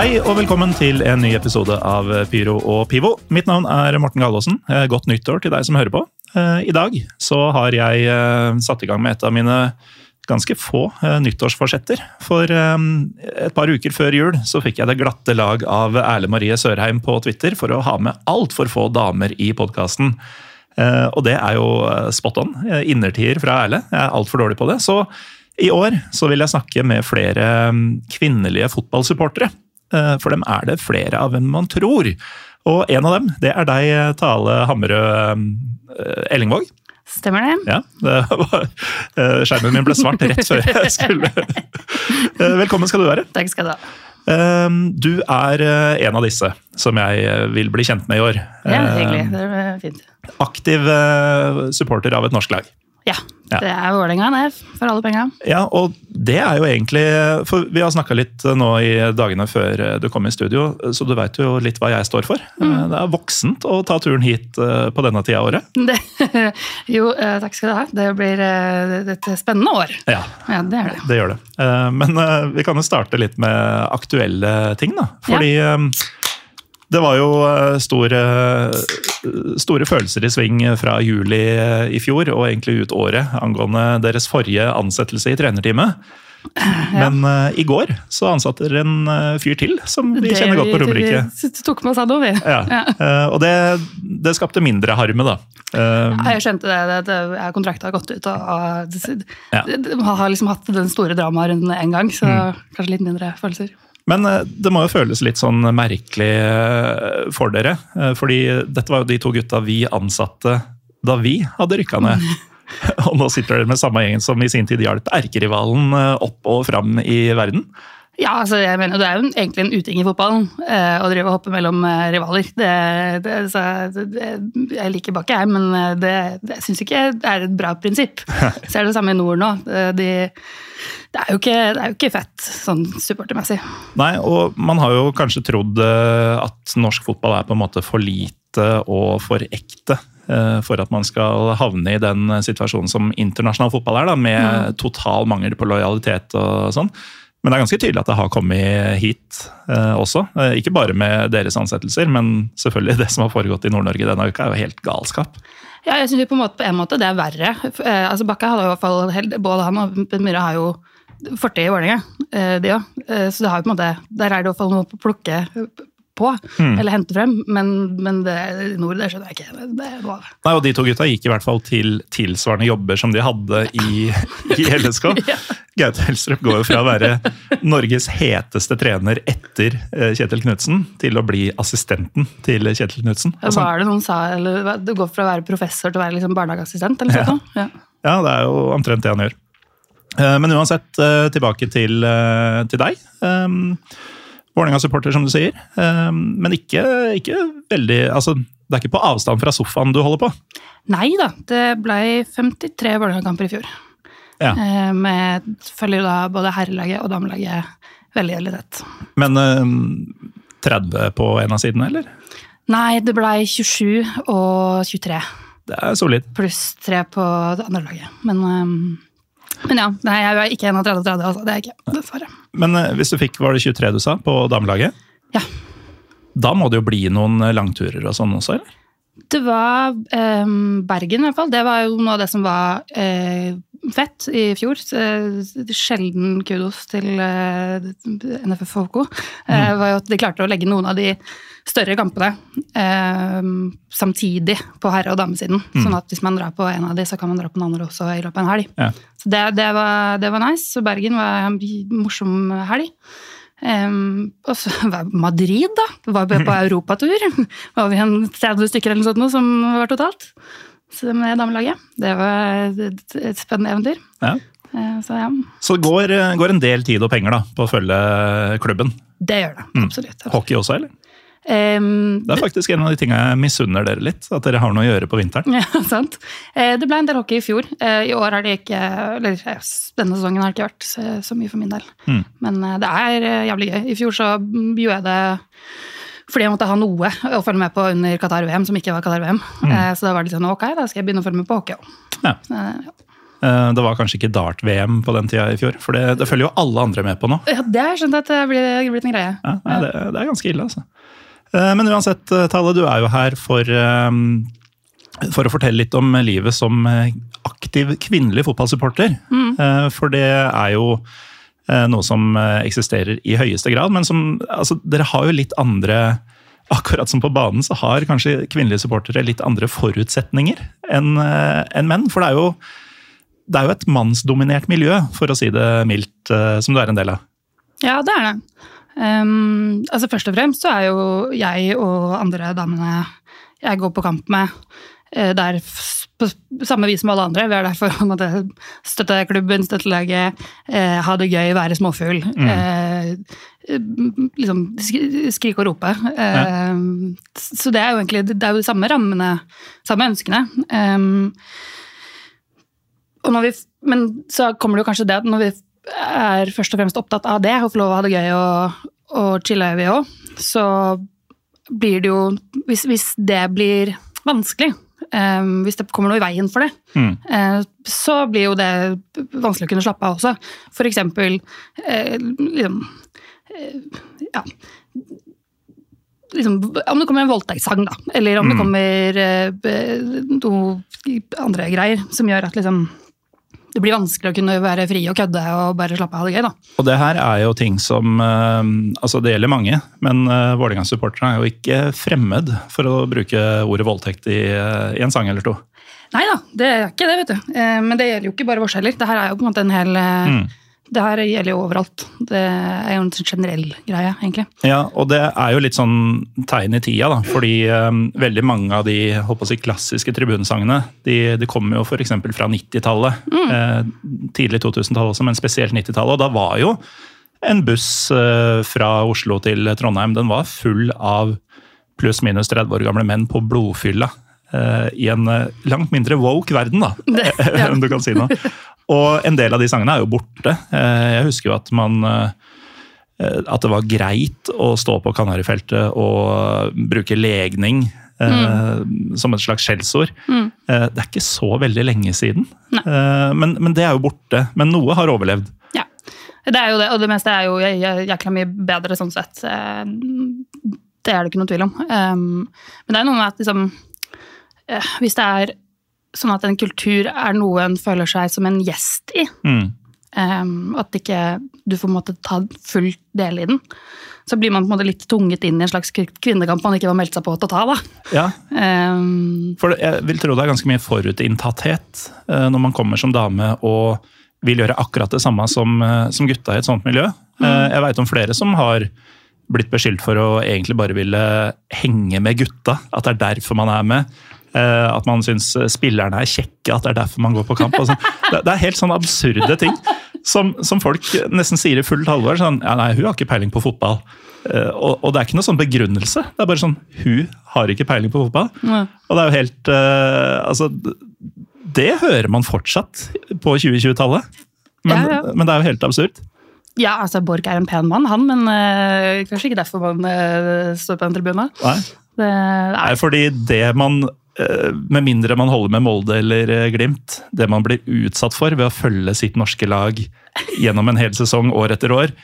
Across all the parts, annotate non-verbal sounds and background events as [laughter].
Hei og velkommen til en ny episode av Pyro og Pivo. Mitt navn er Morten Galaasen. Eh, Godt nyttår til deg som hører på. Eh, I dag så har jeg eh, satt i gang med et av mine ganske få nyttårsforsetter. For et par uker før jul så fikk jeg det glatte lag av Erle Marie Sørheim på Twitter for å ha med altfor få damer i podkasten. Og det er jo spot on. Innertier fra Erle. Jeg er altfor dårlig på det. Så i år så vil jeg snakke med flere kvinnelige fotballsupportere. Eh, For dem er det flere av enn man tror. Og en av dem, det er deg, Tale Hammerød eh, Ellingvåg. Stemmer det? Ja, det var, eh, skjermen min ble svart rett før jeg skulle [laughs] Eh, Velkommen skal du være. Takk skal du ha. Eh, Du er eh, en av disse som jeg eh, vil bli kjent med i år. Ja, Eh, hyggelig. Det er fint. Aktiv eh, supporter av et norsk lag. Ja, Ja. det er Vålerenga, det. For alle penga. Ja, og det er jo egentlig For vi har snakka litt nå i dagene før du kom i studio, så du veit jo litt hva jeg står for. Det er voksent å ta turen hit eh, på denne tida av året. Det, [laughs] jo, eh, takk skal du ha. Det blir eh, et spennende år. Ja, Ja, det gjør det. det gjør det. Men vi kan jo starte litt med aktuelle ting, da. Fordi eh, det var jo eh, store, store følelser i sving fra juli eh, i fjor og egentlig ut året angående deres forrige ansettelse i trenerteamet. Men uh, i går så ansatte dere en uh, fyr til, som vi kjenner godt på Romerike. Det tok med oss han over. Ja. Uh, Og det, det skapte mindre harme, da. Ja, jeg skjønte det. det, det ja, kontrakten har gått ut, og, og det, Ja. det, det har liksom hatt den store dramarunden en gang, så Mm. kanskje litt mindre følelser. Men eh, det må jo føles litt sånn merkelig eh, for dere. eh, Fordi dette var jo de to gutta vi ansatte da vi hadde rykka ned. [laughs] Og nå sitter dere med samme gjengen som i sin tid hjalp erkerivalen opp og fram i verden. Ja, altså jeg mener, Det er jo egentlig en uting i fotballen å drive og hoppe mellom rivaler. Det, det, så, det, jeg liker Bakke, jeg, men det, det syns ikke er et bra prinsipp. [laughs] Så er det samme i nord nå. De, det, er jo ikke, det er jo ikke fett sånn supportermessig. Nei, og man har jo kanskje trodd eh, at norsk fotball er på en måte for lite og for ekte eh, for at man skal havne i den situasjonen som internasjonal fotball er, da, med total mangel på lojalitet og sånn. Men det er ganske tydelig at det har kommet hit eh, også. Eh, ikke bare med deres ansettelser, men selvfølgelig det som har foregått i Nord-Norge denne uka, er jo helt galskap. Ja, jeg synes jo på på en måte det er verre. Eh, Altså Bakke hadde jo i hvert fall, Både han og Myhre har jo fortid i Vålerenga, eh, de òg. Så det har jo på en måte, der er det i hvert fall noe å plukke på, eller hente frem. Men, men det i nord, det skjønner jeg ikke. Det, var Nei, og De to gutta gikk i hvert fall til tilsvarende jobber som de hadde i, [laughs] i LSK. Ja. Gaute Helstrup går jo fra å være Norges heteste trener etter eh, Kjetil Knutsen, til å bli assistenten til Kjetil Knutsen. Ja, er det noen sa? Eller, Du går fra å være professor til å være liksom barnehageassistent? eller Ja. sånt noe? Ja. Ja, det er jo omtrent det han gjør. Eh, Men uansett, eh, tilbake til, eh, til deg. Um, Vålerenga-supporter, som du sier. Um, Men ikke, ikke veldig altså, Det er ikke på avstand fra sofaen du holder på? Nei da, det ble 53 Vålerenga-kamper i fjor. Ja. Med følger da både herrelaget og damelaget veldig veldig tett. Men um, 30 på en av sidene, eller? Nei, det ble 27 og 23. Det er solid. Pluss 3 på det andre laget. Men, men ja, nei, jeg er ikke 31-30, altså. Det er jeg ikke, dessverre. Men eh, hvis du fikk, var det 23 du sa, på damelaget? Ja. Da må det jo bli noen langturer og sånn også, eller? Det var eh, Bergen, i hvert fall. Det var jo noe av det som var eh, fett i fjor. Eh, Sjelden kudos til eh, NFF HK. Eh, var jo at de klarte å legge noen av de større kampene eh, samtidig på herre- og damesiden. Sånn at hvis man drar på en av de, så kan man dra på den andre også i løpet av en helg. Ja. Så det, det, var, det var nice. Så Bergen var en morsom helg. Um, og så [laughs] var Madrid, da. Var på [laughs] europatur. Var vi en 30 stykker eller noe sånt som var totalt. Så med damelaget. Det var et, et spennende eventyr. Ja. Eh, Så ja, Så det går, går en del tid og penger da, på å følge klubben. det gjør det. Absolutt. Hockey også, eller? Um, Det er faktisk en av de tingene jeg misunner dere litt. At dere har noe å gjøre på vinteren. Ja, [laughs] sant. Eh, Det ble en del hockey i fjor. Eh, I år har det ikke Eller denne sesongen har det ikke vært så, mye for min del. Mm. Men eh, det er jævlig gøy. I fjor så gjorde jeg det fordi jeg måtte ha noe å følge med på under Qatar-VM som ikke var Qatar-VM. Mm. Så da var det sånn ok, da skal jeg begynne å følge med på hockey òg. Ja. Det var kanskje ikke dart-VM på den tida i fjor, for det, det følger jo alle andre med på nå. Ja, det har jeg skjønt at det blir blitt en greie. Ja, nei, det, det er ganske ille, altså. Eh, Men uansett, eh, Tale, du er jo her for, eh, for å fortelle litt om livet som aktiv kvinnelig fotballsupporter. Mm. For det er jo noe som eksisterer i høyeste grad, men som altså, Dere har jo litt andre [laughs] Akkurat som på banen, så har kanskje kvinnelige supportere litt andre forutsetninger enn en menn. For det er jo det er jo et mannsdominert miljø, for å si det mildt, som du er en del av. Ja, det er det. Um, altså Først og fremst så er jo jeg og andre damene jeg går på kamp med, eh, der på samme vis som alle andre. Vi er der for å måtte støtte klubben, støtte laget, eh, ha det gøy, være småfugl. Eh, liksom skrike og rope. Eh, Så det er jo egentlig det er jo de samme rammene, samme ønskene. Um, og når vi, men så kommer det jo kanskje det at når vi er først og fremst opptatt av det, og få lov å ha det gøy og, og chille, vi òg, så blir det jo hvis, hvis det blir vanskelig, um, hvis det kommer noe i veien for det, Mm. uh, så blir jo det vanskelig å kunne slappe av også. For eksempel uh, liksom uh, Ja. Liksom, om det kommer en voldtektssang, da. Eller om det kommer noe andre greier som gjør at liksom det blir vanskelig å kunne være fri og kødde og bare slappe av det gøy, da. Og det her er jo ting som eh, Altså, det gjelder mange, men uh, Vålerenga-supporterne er jo ikke fremmed for å bruke ordet voldtekt i, eh, i en sang eller to. Nei da, det er ikke det, vet du. Eh, Men det gjelder jo ikke bare vårs heller. Det her er jo på en måte en hel eh, Det her gjelder jo overalt. Det er jo en generell greie, egentlig. Ja, og det er jo litt sånn tegn i tida, da. Fordi um, veldig mange av de håper å si, klassiske tribunesangene de, de kommer jo f.eks. fra 90-tallet. Eh, tidlig 2000-tall også, men spesielt 90-tallet. Og da var jo en buss eh, fra Oslo til Trondheim den var full av pluss-minus 30 år gamle menn på blodfylla. eh, I en eh, langt mindre woke verden, da, [laughs] ja. om du kan si noe. [laughs] Og en del av de sangene er jo borte. Eh, Jeg husker jo at man eh, at det var greit å stå på Kanarifeltet og bruke legning eh, som et slags skjellsord. Eh, det er ikke så veldig lenge siden. Eh, men, men det er jo borte. Men noe har overlevd. Ja. Det er jo det, og det meste er jo jæ- jækla mye bedre sånn sett. Eh, Det er det ikke noe tvil om. Men det er noe med at liksom eh, Hvis det er sånn at en kultur er noe en føler seg som en gjest i, Mm. um, at ikke du får måte ta full del i den, så blir man på en måte litt tvunget inn i en slags kvinnekamp man ikke var meldt seg på til å ta. da. Ja, Um, for jeg vil tro det er ganske mye forutinntatthet eh, når man kommer som dame og vil gjøre akkurat det samme som, eh, som gutta i et sånt miljø. Mm. Jeg veit om flere som har blitt beskyldt for å egentlig bare ville henge med gutta. At det er derfor man er med. Eh, At man syns spillerne er kjekke, at det er derfor man går på kamp. og sånn. Det, er helt sånn absurde ting som, som folk nesten sier i fullt alvor. Sånn, ja, nei, hun har ikke peiling på fotball. Eh, Og, og det er ikke noe sånn begrunnelse. Det er bare sånn Hun har ikke peiling på fotball. Ja. Og det er jo helt eh, Altså, det hører man fortsatt på 2020-tallet. Men, Ja, ja. men det er jo helt absurd. ja, altså Borch er en pen mann, han, men eh, kanskje ikke derfor man eh, står på den tribunen. Nei. Det, nei. Nei, fordi det man med mindre man holder med Molde eller eh, Glimt, det man blir utsatt for ved å følge sitt norske lag gjennom en hel sesong år etter år,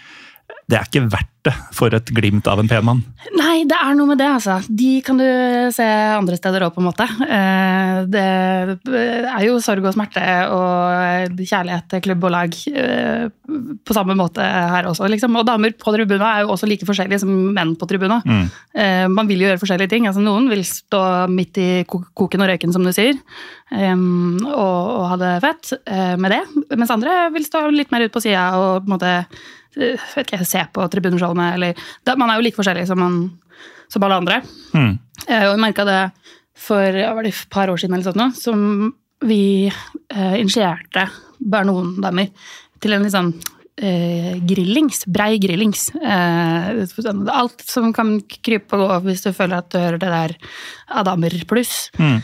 det er ikke verdt det for et glimt av en pen mann. Nei, det er noe med det, altså. De kan du se andre steder òg, på en måte. Eh, det er jo sorg og smerte og kjærlighet til klubb og lag eh, på samme måte her også, liksom. Og damer på tribuna er jo også like forskjellige som menn på tribuna. Mm. Eh, man vil jo gjøre forskjellige ting. Altså, noen vil stå midt i koken og røyken, som du sier, og, og ha det fett med det. Mens andre vil stå litt mer ut på sida og på en måte vet ikke, se på tribuneshowene. Eller, man er jo like forskjellig som, man, som alle andre. Mm. Og jeg merka det for ja, det et par år siden eller sånt, som vi eh, initierte bare noen damer til en liksom eh, grillings, brei grillings. Eh, alt som kan krype og gå hvis du føler at du hører det der Adamer damer pluss. Mm.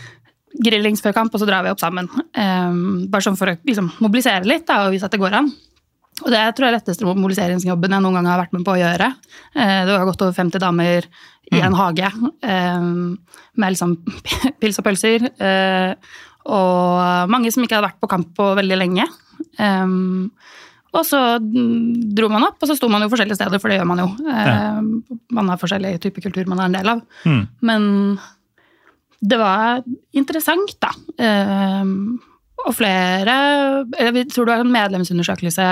Grillings før kamp, og så drar vi opp sammen. Eh, bare sånn for å liksom, mobilisere litt da, og vise at det går an. Og det tror jeg er letteste mobiliseringsjobben jeg noen gang har vært med på å gjøre. Eh, det var godt over 50 damer i en mm. hage eh, med liksom [laughs] pils og pølser. Eh, og mange som ikke hadde vært på kamp på veldig lenge. Og så dro man opp, og så sto man jo forskjellige steder, for det gjør man jo. Ja. Man har forskjellig type kultur man er en del av. Mm. Men det var interessant, da og flere Jeg tror det var en medlemsundersøkelse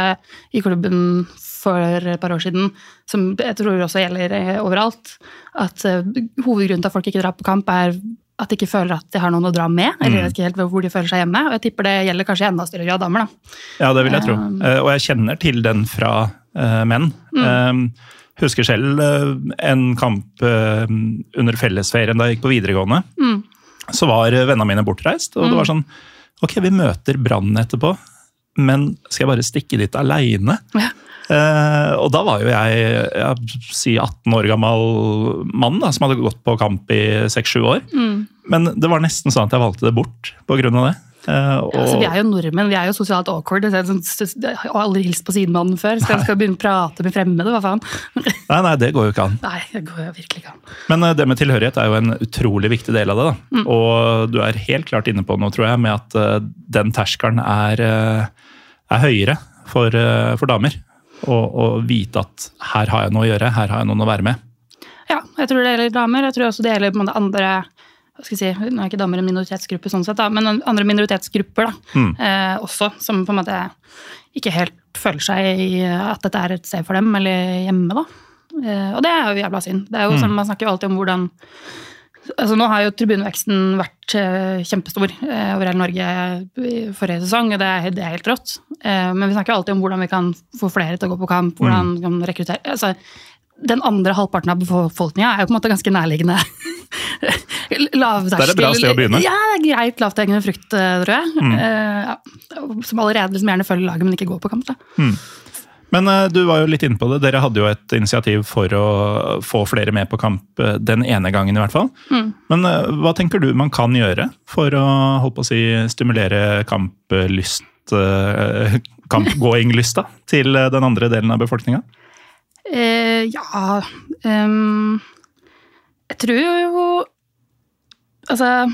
i klubben for et par år siden, som jeg tror også gjelder eh, overalt. At eh, hovedgrunnen til at folk ikke drar på kamp, er at de ikke føler at de har noen å dra med. eller mm. vet ikke helt hvor de føler seg hjemme. Og jeg tipper det gjelder kanskje i enda større grad damer. da. Ja, det vil jeg tro. Um, og jeg kjenner til den fra menn. Mm. Husker selv en kamp under fellesferien da jeg gikk på videregående. Mm. Så var vennene mine bortreist, og det var mm. sånn Ok, vi møter Brann etterpå, men skal jeg bare stikke dit aleine? Ja. Uh, og da var jo jeg, jeg si 18 år gammel mann da, som hadde gått på kamp i 6-7 år. Mm. Men det var nesten sånn at jeg valgte det bort pga. det. Uh, og... ja, altså, vi er jo nordmenn, vi er jo sosialt awkward. Sånn, jeg har aldri hilst på sidemannen før. Skal jeg skal begynne å prate med fremmede? Hva faen? [laughs] nei, nei, det går jo ikke an. Nei, det går jo virkelig ikke an. Men uh, det med tilhørighet er jo en utrolig viktig del av det. Mm. Og du er helt klart inne på noe, tror jeg, med at uh, den terskelen er, er høyere for, for damer. Å vite at her har jeg noe å gjøre, her har jeg noen å være med. Ja, jeg tror det gjelder damer. Jeg tror også det gjelder andre hva skal jeg si, Nå er ikke damer en minoritetsgruppe, sånn sett, da, men andre minoritetsgrupper da, mm. eh, også, som på en måte ikke helt føler seg i at dette er et sted for dem, eller hjemme. da. Eh, og det er jo jævla synd. Det er jo mm. sånn, Man snakker jo alltid om hvordan altså Nå har jo tribuneveksten vært eh, kjempestor eh, over hele Norge i forrige sesong, og det er, det er helt rått. Eh, men vi snakker alltid om hvordan vi kan få flere til å gå på kamp, hvordan vi mm. kan rekruttere altså, den andre halvparten av befolkninga er jo på en måte ganske nærliggende. [laughs] [laughs] Lavterskel. Det er et bra sted å begynne. Ja, det er greit lavthengende frukt, eh, tror jeg. Mm. Uh, ja. Som allerede liksom gjerne følger laget, men ikke går på kamp. Mm. Men uh, du var jo litt inne på det. Dere hadde jo et initiativ for å få flere med på kamp den ene gangen, i hvert fall. Mm. Men uh, hva tenker du man kan gjøre for å holdt på å si, stimulere kamplyst, [laughs] kampgåinglysta til den andre delen av befolkninga? Eh, ja um, tror jo Altså,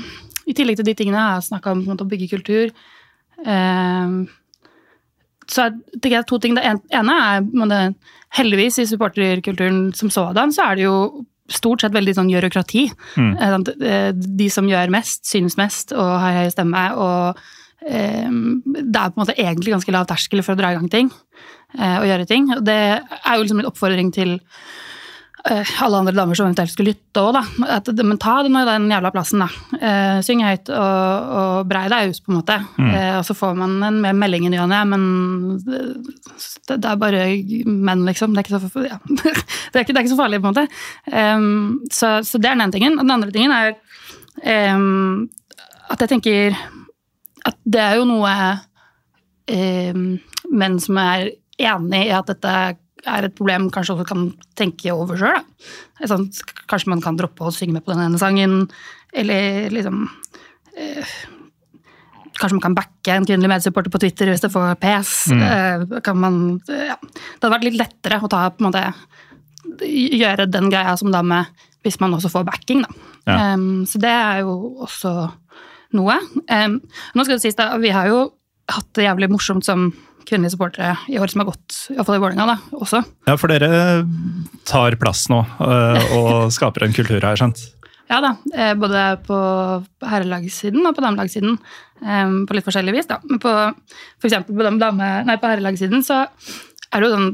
i tillegg til de tingene jeg har snakka om, å bygge kultur eh, så tenker jeg to ting. Det ene er det, heldigvis i supporterkulturen som sådan, så er det jo stort sett veldig sånn gjørokrati. Mm. Eh, de som gjør mest, synes mest og har høy stemme. Og um, det er på en måte egentlig ganske lav terskel for å dra i gang ting. og gjøre ting. Og det er jo liksom en oppfordring til eh, alle andre damer som eventuelt skulle lytte òg, da. At, men ta den, den jævla plassen, da. Eh, syng høyt og, og brei deg ut, på en måte. Mm. og så får man en mer melding i ny og ne, men det, det, er bare menn, liksom. Det er så, ja. [laughs] det er ikke, det er ikke så farlig, på en måte. Um, så, så, det er den ene tingen. Og den andre tingen er um, at jeg tenker at det er jo noe um, menn som er enig i at dette er et problem kanskje også kan tenke over sjøl. Sånn, kanskje man kan droppe å synge med på den ene sangen, eller liksom eh, Kanskje man kan backe en kvinnelig medsupporter på Twitter hvis det får pes. Mm. Eh, man, ja. Det hadde vært litt lettere å ta på en måte gjøre den greia som dame hvis man også får backing, da. Ja. Um, så det er jo også noe. Um, nå skal det sies da, Vi har jo hatt det jævlig morsomt som kvinnelige supportere i år som har gått, iallfall i Vålerenga, også. Ja, for dere tar plass nå eh, og [laughs] skaper en kultur her, skjønt? Ja da, eh, både på herrelagssiden og på damelagssiden. eh, På litt forskjellig vis, da. Men på, for eksempel på, dame, nei, på herrelagssiden så er det jo sånn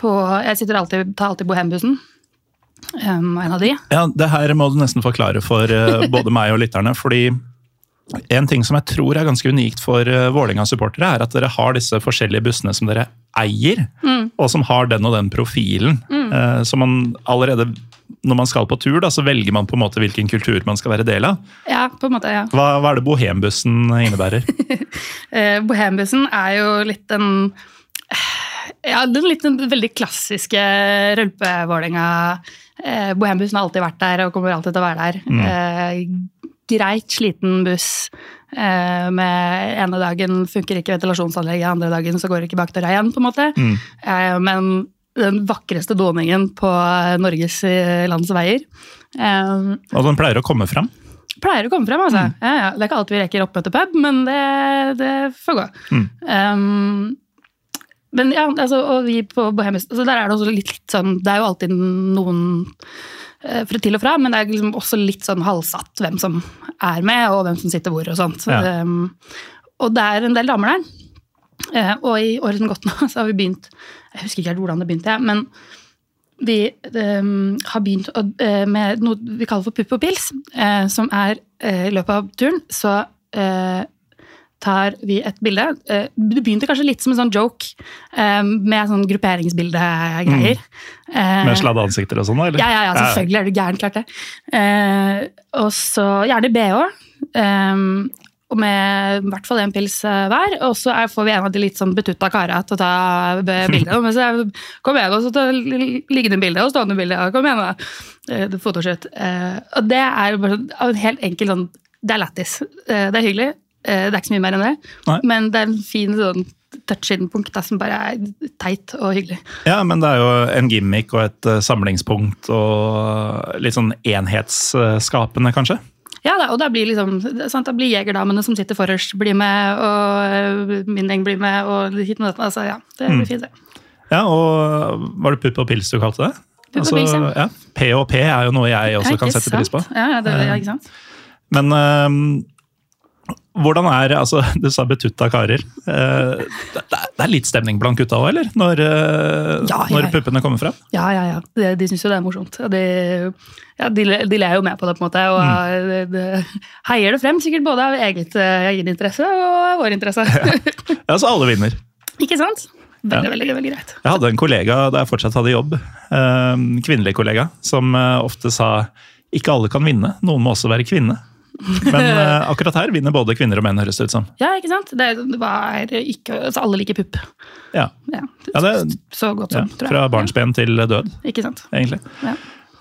på, Jeg sitter alltid, tar alltid bohembussen. Um, en av de. Ja, det her må du nesten forklare for både meg og lytterne, fordi en ting som jeg tror er ganske unikt for uh, Vålerenga-supportere, er at dere har disse forskjellige bussene som dere eier, og som har den og den profilen. Mm. så man allerede når man skal på tur, da, så velger man på en måte hvilken kultur man skal være del av. Ja, på en måte, ja. Hva, hva er det bohembussen innebærer? [laughs] Eh, Bohembussen er jo litt den ja, den litt den veldig klassiske rølpe-Vålerenga. Eh, Bohembussen har alltid vært der og kommer alltid til å være der. Eh, greit sliten buss. Eh, med ene dagen funker ikke ventilasjonsanlegget, andre dagen så går det ikke bakdøra igjen. på en måte. Eh, men den vakreste doningen på Norges eh, lands veier. Eh, Og den pleier å komme fram. pleier å komme frem, altså. Ja, ja. Det er ikke alltid vi rekker oppmøte pub, men det, det får gå. Um, men ja, altså, og vi på Bohemian altså Der er det også litt, litt sånn Det er jo alltid noen fra til og fra, men det er liksom også litt sånn halvsatt hvem som er med, og hvem som sitter hvor og sånt. Ja. Um, og det er en del damer der. Uh, og i året som gått nå, [laughs] så har vi begynt Jeg husker ikke helt hvordan det begynte, men vi um, har begynt å, uh, med noe vi kaller for pupp og pils, uh, som er eh, i løpet av turen, så eh, tar vi et bilde. Eh, det begynte kanskje litt som en sånn joke, eh, med sånn grupperingsbildegreier. Mm. Med sladde ansikter og sånn, eller? ja, ja, ja, selvfølgelig er du gæren, klart det. Eh, og så gjerne BH. Og med i hvert fall én pils eh, hver. Og så får vi en av de litt sånn betutta kara til å ta bilde. Men så kom igjen, og så ta liggende bilde og stående bilde. og Kom igjen, da. Eh, Fotoshoot. Eh, og det er bare sånn, en helt enkel sånn Det er lættis. Eh, det er hyggelig. Eh, det er ikke så mye mer enn det. Nei. Men det er en fin sånn touch-in-punkt som bare er teit og hyggelig. Ja, men det er jo en gimmick og et eh, samlingspunkt og litt sånn enhetsskapende, kanskje? Ja, da, og da blir, liksom, sant, da blir jegerdamene som sitter forrest, blir med, og min gjeng blir med, og hit og dette. Altså, ja, det blir fint, det. Ja, og var det pupp og pils du kalte det? Pupp og pils, ja. ja. P og P er jo noe jeg også kan sette sette pris på. Ja, det, ja, ikke sant? Men øhm, hvordan er Altså, [laughs] du sa betutta karer. Eh, det, det er litt stemning blant gutta òg, eller? Når, eh, Ja, ja, når puppene kommer fram? Ja, ja, ja. De, de syns jo det er morsomt. De, ja, de, de ler jo med på det, på en måte. Og Mm. de, de, heier det frem, sikkert både av eget, eh, egen interesse og vår interesse. [laughs] Ja, så alle vinner. [laughs] ikke sant? Veldig, veldig, veldig greit. Jeg hadde en kollega da jeg fortsatt hadde jobb, eh, kvinnelig kollega, som eh, ofte sa ikke alle kan vinne, noen må også være kvinne. Men uh, akkurat her vinner både kvinner og menn, høres det ut som. Ja, ikke sant? Det, var ikke, altså alle liker pupp. Ja, Ja, Ja, det- så godt ja, som, tror jeg. Fra barnsben til død, ikke sant? egentlig. Ja.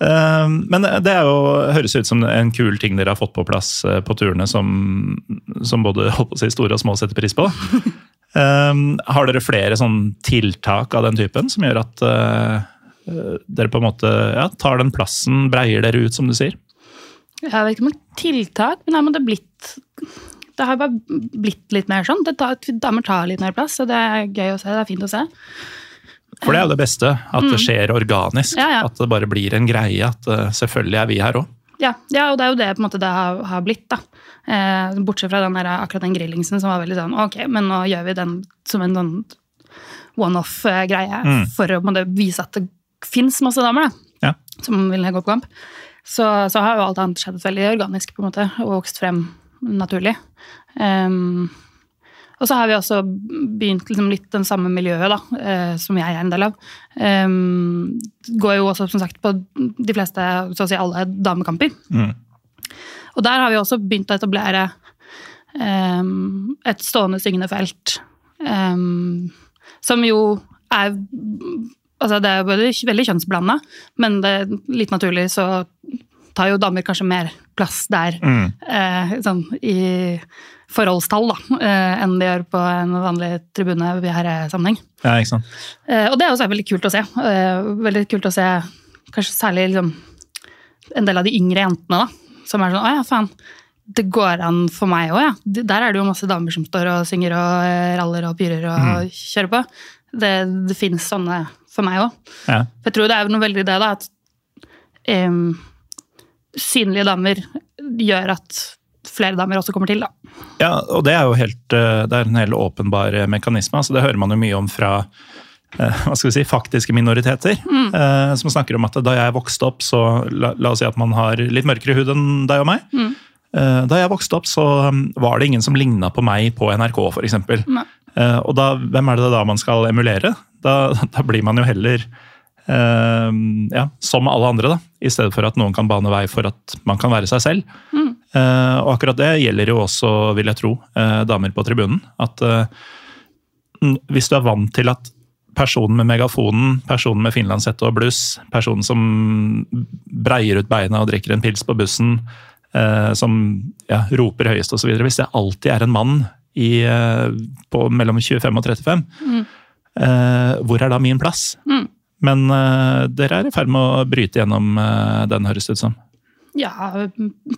Eh, Men det er jo, høres ut som en kul ting dere har fått på plass eh, på turene, som, som både si, store og små setter pris på. [laughs] Har dere flere sånn tiltak av den typen som gjør at dere på en måte ja, tar den plassen, breier dere ut, som du sier? Jeg vet ikke om tiltak, men, det er blitt det har bare blitt litt mer sånn. Det tar, damer tar litt mer plass, og det er gøy å se. Det er fint å se. For det er jo det beste, at det skjer organisk. Mm. Ja, ja. At det bare blir en greie. At eh, selvfølgelig er vi her òg. Ja, ja, og det er jo det på en måte det har, har blitt. da. Eh, bortsett fra den der, akkurat den grillingsen som var veldig sånn ok, men nå gjør vi den som en sånn one-off-greie for å på en måte, vise at det fins masse damer da, som vil gå på kamp. Så, så har jo alt annet skjedd veldig organisk på en måte, og vokst frem naturlig. Um, og så har vi også begynt liksom litt den samme miljøet da, eh, som jeg er en del av. Um, går jo også som sagt på de fleste, så å si alle, damekamper. Og der har vi også begynt å etablere um, et stående syngende felt. Um, som jo er Altså det er både veldig kjønnsblanda, men det litt naturlig så tar jo damer kanskje mer plass der. Eh, sånn i forholdstall, da, eh, enn de gjør på en vanlig tribune i herresammenheng. Ja, ikke sant? Eh, og det er også veldig kult å se. Eh, veldig kult å se kanskje særlig liksom, en del av de yngre jentene, da, som er sånn Å ja, faen. det går an for meg òg, ja. Der er det jo masse damer som står og synger og eh, raller og pyrer og kjører på. Det, det finnes sånne for meg òg. Ja. For jeg tror det er noe veldig det, da, at em, synlige damer gjør at flere damer også kommer til, da. Ja, og det er jo helt, eh, det er en helt åpenbar eh, mekanisme. altså Det hører man jo mye om fra eh, hva skal vi si, faktiske minoriteter. eh, Som snakker om at da jeg vokste opp, så la, la oss si at man har litt mørkere hud enn deg og meg. Eh, Da jeg vokste opp, så um, var det ingen som ligna på meg på NRK, f.eks. Uh, og da, hvem er det da man skal emulere? Da, da blir man jo heller eh, ja, som alle andre, da. I stedet for at noen kan bane vei for at man kan være seg selv. Eh, og akkurat det gjelder jo også, vil jeg tro, eh, damer på tribunen. At eh, hvis du er vant til at personen med megafonen, personen med finlandshette og bluss, personen som breier ut beina og drikker en pils på bussen, eh, som ja, roper høyest osv. Hvis det alltid er en mann i, eh, på mellom 25 og 35, eh, hvor er da min plass? Mm. Men eh, dere er i ferd med å bryte gjennom eh, den, høres det ut som. Ja,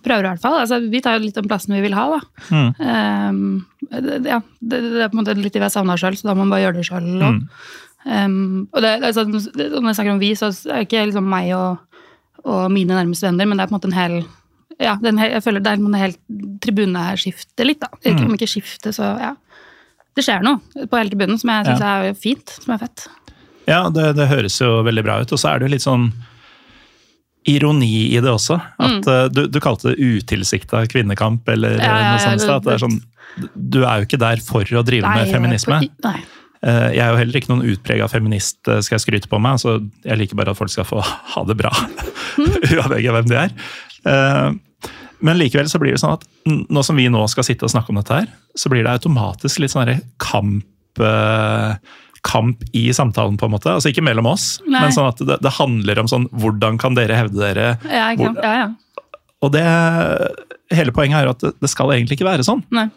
prøver i hvert fall. Altså, vi tar jo litt den plassen vi vil ha, da. Mm. Um, det, ja, det, det er på en måte litt det vi har savna sjøl, så da må man bare gjøre det sjøl. Mm. og det, altså, når jeg snakker om vi, så er det ikke liksom meg og, og mine nærmeste venner, men det er på en måte en hel ja, den, jeg føler det er en helt tribuneskifte litt, da. Ikke, Mm. Om ikke skifte, så ja. Det skjer noe på hele tribunen som jeg syns er fint, som er fett. Ja, det, det høres jo veldig bra ut. Og så er det jo litt sånn ironi i det også. At eh, du, du kalte det utilsikta kvinnekamp, eller Mm. Ja, ja, noe ja, sånt. At det er sånn, du er jo ikke der for å drive med feminisme. på- Nei. Eh, Jeg er jo heller ikke noen utprega feminist, eh, skal jeg skryte på meg. så jeg liker bare at folk skal få ha det bra, [laughs] uavhengig av hvem de er. Men likevel så blir det sånn at nå som vi nå skal sitte og snakke om dette her, så blir det automatisk litt sånn kamp eh, Kamp i samtalen, på en måte. Altså ikke mellom oss, Nei. men sånn at det, det handler om sånn hvordan kan dere hevde dere Ja, sant? Hvor- Ja, ja. Og det Hele poenget er jo at det, det skal egentlig ikke være sånn. Nei.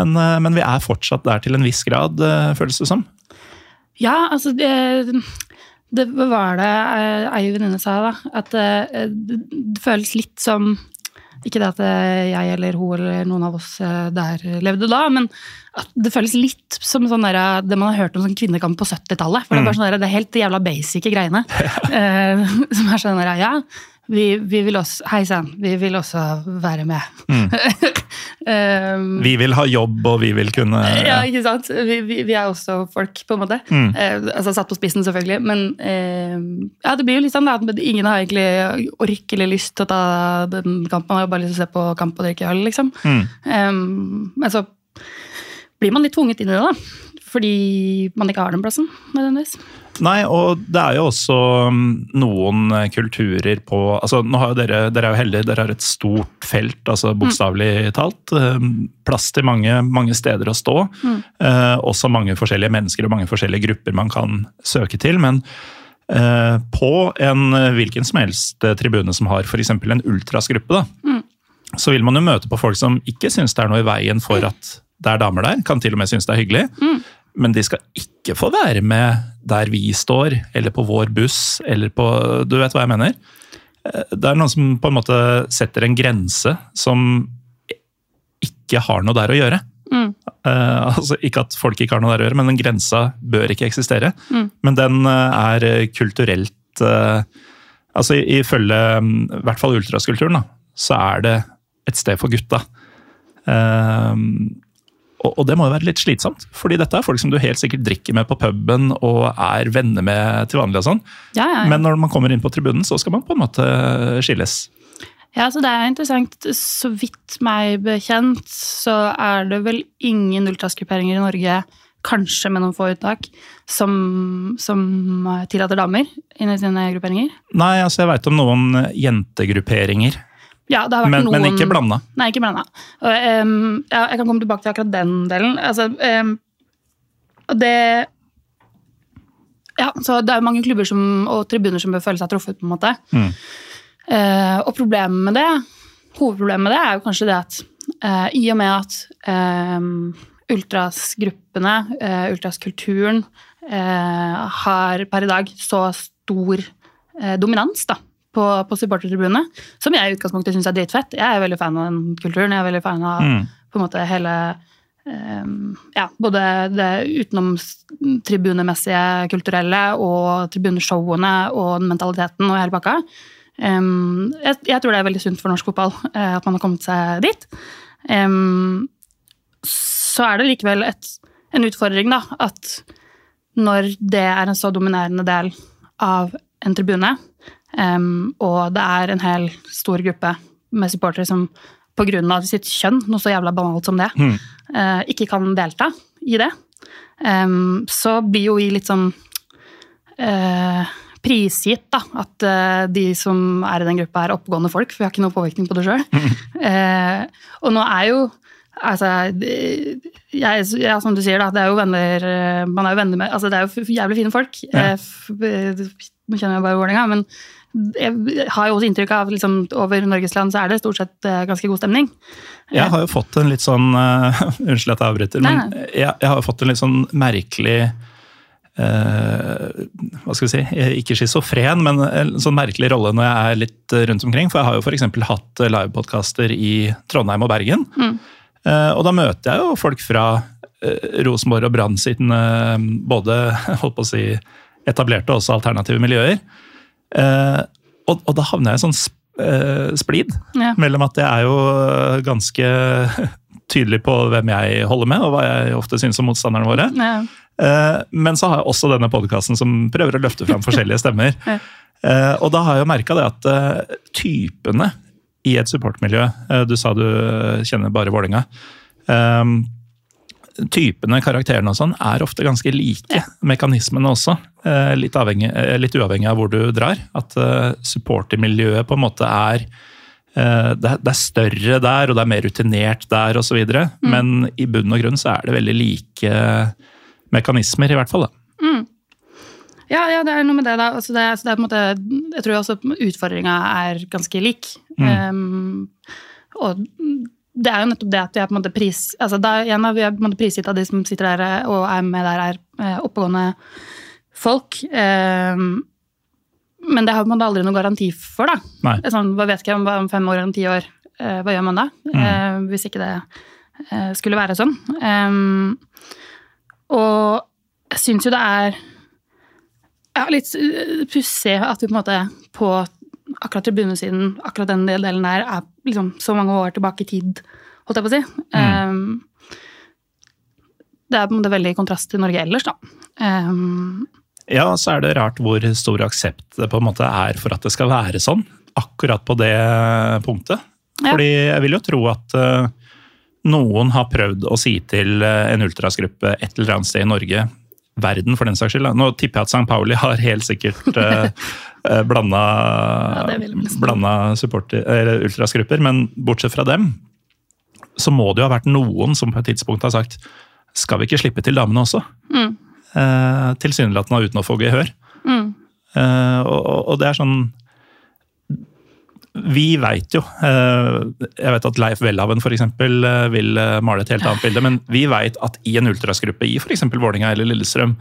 Men, eh, men vi er fortsatt der til en viss grad, eh, føles det som. Ja, altså det, det var det ei venninne sa, da. At det, det føles litt som Ikke det at eh, jeg eller hun eller noen av oss eh, der levde da, men at det føles litt som sånn der, det man har hørt om sånn kvinnekamp på 70-tallet. For det er bare sånn der, det er helt jævla basic greiene. [laughs] Eh, [laughs] som er sånn der, ja, vi, vi vil også Hei sann, vi vil også være med. [laughs] Um, Vi vil ha jobb, og vi vil kunne ja, ikke sant? Vi, vi, vi er også folk, på en måte. Mm. Uh, altså Satt på spissen, selvfølgelig. Men uh, ja, det blir jo litt sånn at ingen har egentlig ork eller lyst til å ta den kampen. Man har jo bare lyst til å se på kamp og drikke øl, liksom. Mm. Um, men så blir man litt tvunget inn i det, da. Fordi man ikke har den plassen, nødvendigvis. Nei, og det er jo også mm, noen kulturer på altså nå har jo Dere dere er jo heldige, dere har et stort felt, altså bokstavelig talt. eh, Plass til mange, mange steder å stå. Eh, også mange forskjellige mennesker og mange forskjellige grupper man kan søke til. Men eh, på en eh, hvilken som helst eh, tribune som har f.eks. en ultrasgruppe, da, så vil man jo møte på folk som ikke syns det er noe i veien for at det er damer der. Kan til og med synes det er hyggelig. Men de skal ikke få være med der vi står, eller på vår buss, eller på Du vet hva jeg mener? Eh, Det er noen som på en måte setter en grense som ikke har noe der å gjøre. Mm. Eh, altså Ikke at folk ikke har noe der å gjøre, men den grensa bør ikke eksistere. Mm. Men den eh, er kulturelt Altså i- Ifølge mm, i hvert fall ultraskulturen, da, så er det et sted for gutta. Eh, og, det må jo være litt slitsomt, fordi dette er folk som du helt sikkert drikker med på puben og er venner med til vanlig. og sånn. Ja, ja, ja. Men når man kommer inn på tribunen, så skal man på en måte skilles. Ja, så det er interessant. Så vidt meg bekjent, så er det vel ingen ultrasgrupperinger i Norge, kanskje med noen få uttak, som, som tillater damer inn i sine grupperinger. Nei, altså jeg veit om noen jentegrupperinger, Ja, det har vært men, noen... men ikke blanda. Nei, ikke blanda. Ehm, ja, jeg kan komme tilbake til akkurat den delen. Altså, um, det Ja, så det er mange klubber som, og tribuner som bør føle seg truffet, på en måte. Mm. Uh, og problemet med det, hovedproblemet med det, er jo kanskje det at uh, i og med at um, ultrasgruppene, uh, ultraskulturen, har per i dag så stor dominans da, på, på supportertribunene, som jeg i utgangspunktet syns er dritfett. Jeg er veldig fan av den kulturen. Jeg er veldig fan av Mm. på en måte hele um, ja, både det utenomtribunemessige kulturelle og tribuneshowene og mentaliteten og hele pakka. Um, jeg, jeg tror det er veldig sunt for norsk fotball uh, at man har kommet seg dit. Um, så er det likevel et, en utfordring da, at når det er en så dominerende del av en tribune, um, og det er en hel stor gruppe med supportere som pga. sitt kjønn, noe så jævla banalt som det, eh, ikke kan delta i det, um, så blir jo vi litt sånn uh, prisgitt da, at uh, de som er i den gruppa, er oppegående folk, for vi har ikke noe påvirkning på det sjøl. Eh, og nå er jo Altså, jeg, ja, som du sier, da, det er jo venner Man er jo venner med Altså, det er jo jævlig fine folk. Ja. Nå kjenner jeg bare Vålerenga, men jeg har jo også inntrykk av liksom, over Norges land så er det stort sett eh, ganske god stemning. Jeg har jo fått en litt sånn uh, [laughs] Unnskyld at jeg avbryter, Nei, men jeg, jeg har fått en litt sånn merkelig uh, hva skal vi si, ikke schizofren, men en sånn merkelig rolle når jeg er litt rundt omkring. For jeg har jo f.eks. hatt livepodkaster i Trondheim og Bergen. Eh, og da møter jeg jo folk fra Rosenborg og Brann sine både [laughs] holdt på å si, etablerte og også alternative miljøer. Eh, og, og da havner jeg i sånn sp- eh, splid Ja. mellom at jeg er jo eh, ganske [laughs] tydelig på hvem jeg holder med, og hva jeg ofte syns om motstanderne våre. Ja. Eh, Men så har jeg også denne podkasten som prøver å løfte fram [laughs] forskjellige stemmer. Ja. Eh, Og da har jeg jo merka det at typene i et supportmiljø Du sa du kjenner bare Vålerenga. Eh, Typene, karakterene og sånn, er ofte ganske like. Mekanismene også. eh, Litt, avhengig, eh, litt uavhengig av hvor du drar. At eh, supportermiljøet på en måte er det er, større der, og det er mer rutinert der osv. Mm. Men i bunn og grunn så er det veldig like mekanismer, i hvert fall. da. Ja, ja, det er noe med det, da. Altså, det, altså det måte, jeg tror også utfordringa er ganske lik. Um, og det er jo nettopp det at vi er på en måte pris... Altså, da, igjen, da, vi er på en måte prisgitt av de som sitter der og er med der, er eh, oppegående folk. Um, men det har man aldri noen garanti for, da. Nei. Sånn, hva vet ikke om, om fem år eller ti år, eh, hva gjør man da? Eh, hvis ikke det eh, skulle være sånn. Og jeg syns jo det er ja, litt pussig at vi på en måte på akkurat tribunesiden, akkurat den delen der, er liksom så mange år tilbake i tid, holdt jeg på å si. Um, det er på en måte veldig i kontrast til Norge ellers, da. Um, Ja, så er det rart hvor stor aksept det på en måte er for at det skal være sånn. Akkurat på det punktet. Ja. Fordi jeg vil jo tro at eh, noen har prøvd å si til eh, en ultrasgruppe et eller annet sted i Norge, verden for den saks skyld. Nå tipper jeg at St. Pauli har helt sikkert [laughs] uh, blanda, Ja, supporter, ultrasgrupper, men bortsett fra dem, så må det jo ha vært noen som på et tidspunkt har sagt skal vi ikke slippe til damene også? Mm. Eh, tilsynelatende uten å få gehør. mm, Eh, og, og- det er sånn Vi veit jo eh, Jeg vet at Leif Welhaven eh, vil eh, male et helt annet bilde, men vi veit at i en ultrasgruppe i f.eks. Vålinga eller Lillestrøm,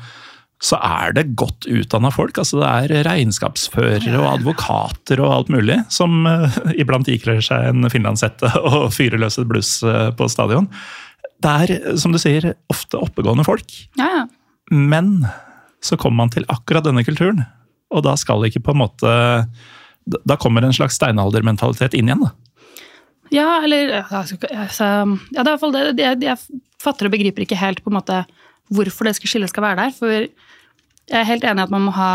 så er det godt utdanna folk. altså Det er regnskapsførere og advokater og alt mulig, som eh, iblant ikler seg en finlandshette [laughs] og fyrer løs et bluss eh, på stadion. Det er, som du sier, ofte oppegående folk. ja, ja. Men så kommer man til akkurat denne kulturen, og da skal ikke på en måte Da kommer en slags steinaldermentalitet inn igjen. da. Ja, eller altså, altså, Ja, det er iallfall det. Jeg, jeg fatter og begriper ikke helt på en måte hvorfor det skal skillet skal være der. For jeg er helt enig i at man må ha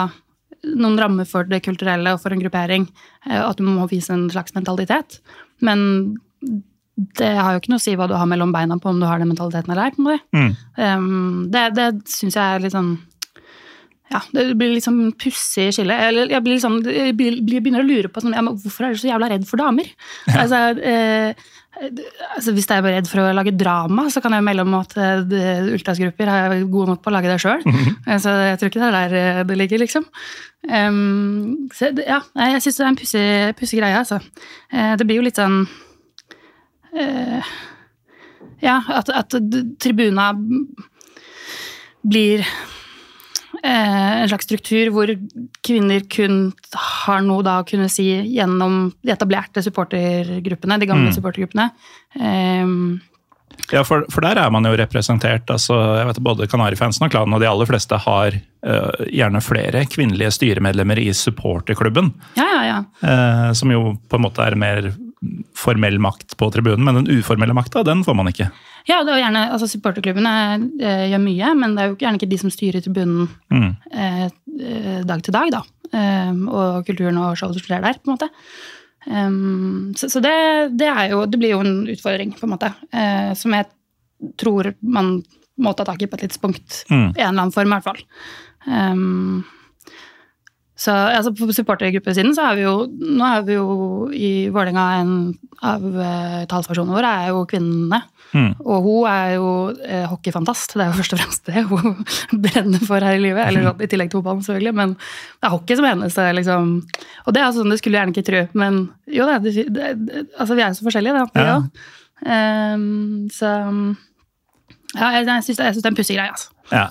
noen rammer for det kulturelle og for en gruppering. eh, At du må vise en slags mentalitet. Men det har jo ikke noe å si hva du har mellom beina på om du har den mentaliteten eller ei. Mm. Um, det det syns jeg er litt sånn ja, Det blir litt sånn pussig skille. Eller jeg blir liksom, jeg begynner å lure på sånn, ja, men hvorfor er du så jævla redd for damer. Altså, eh, altså, Hvis jeg er redd for å lage drama, så kan jeg melde om at eh, ultrasgrupper er gode nok på å lage det sjøl. Så jeg tror ikke det er der eh, det ligger, liksom. Um, så, ja, jeg syns det er en pussig, pussig greie, altså. Eh, det blir jo litt sånn uh, Ja, at, at tribuna blir eh, en slags struktur hvor kvinner kun har noe da å kunne si gjennom de etablerte supportergruppene, de gamle Mm. supportergruppene. Eh, Ja, for, for der er man jo representert. altså jeg vet Både Kanarifansen og klanen og de aller fleste har uh, gjerne flere kvinnelige styremedlemmer i supporterklubben. ja, ja, ja. Uh, som jo på en måte er mer formell makt på tribunen, men den uformelle makta, den får man ikke. Ja, det er jo gjerne, altså Supporterklubbene uh, gjør mye, men det er jo gjerne ikke de som styrer tribunen Mm. eh, eh, dag til dag, da. Eh, og kulturen og showet som skjer der, på en måte. Um, så så det, det jo Det blir jo en utfordring, på en måte. uh, som jeg tror man må ta tak i på et tidspunkt. Mm. I en eller annen form, i hvert fall. Um, så altså, På supportergruppesiden så er vi jo Nå er vi jo i Vålerenga en av uh, talspersonene våre er jo kvinnene. Mm. Og hun er jo eh, hockeyfantast. Det er jo først og fremst det hun [laughs] brenner for her i livet. Eller sånn, i tillegg til fotballen, selvfølgelig. Men det er hockey som hennes liksom. Og det er sånn det skulle gjerne ikke tro. Men jo, det, det, det, det, altså, vi er jo så forskjellige, da. Ja. Ehm, så ja, jeg, jeg syns det er en pussig greie, altså. Ja.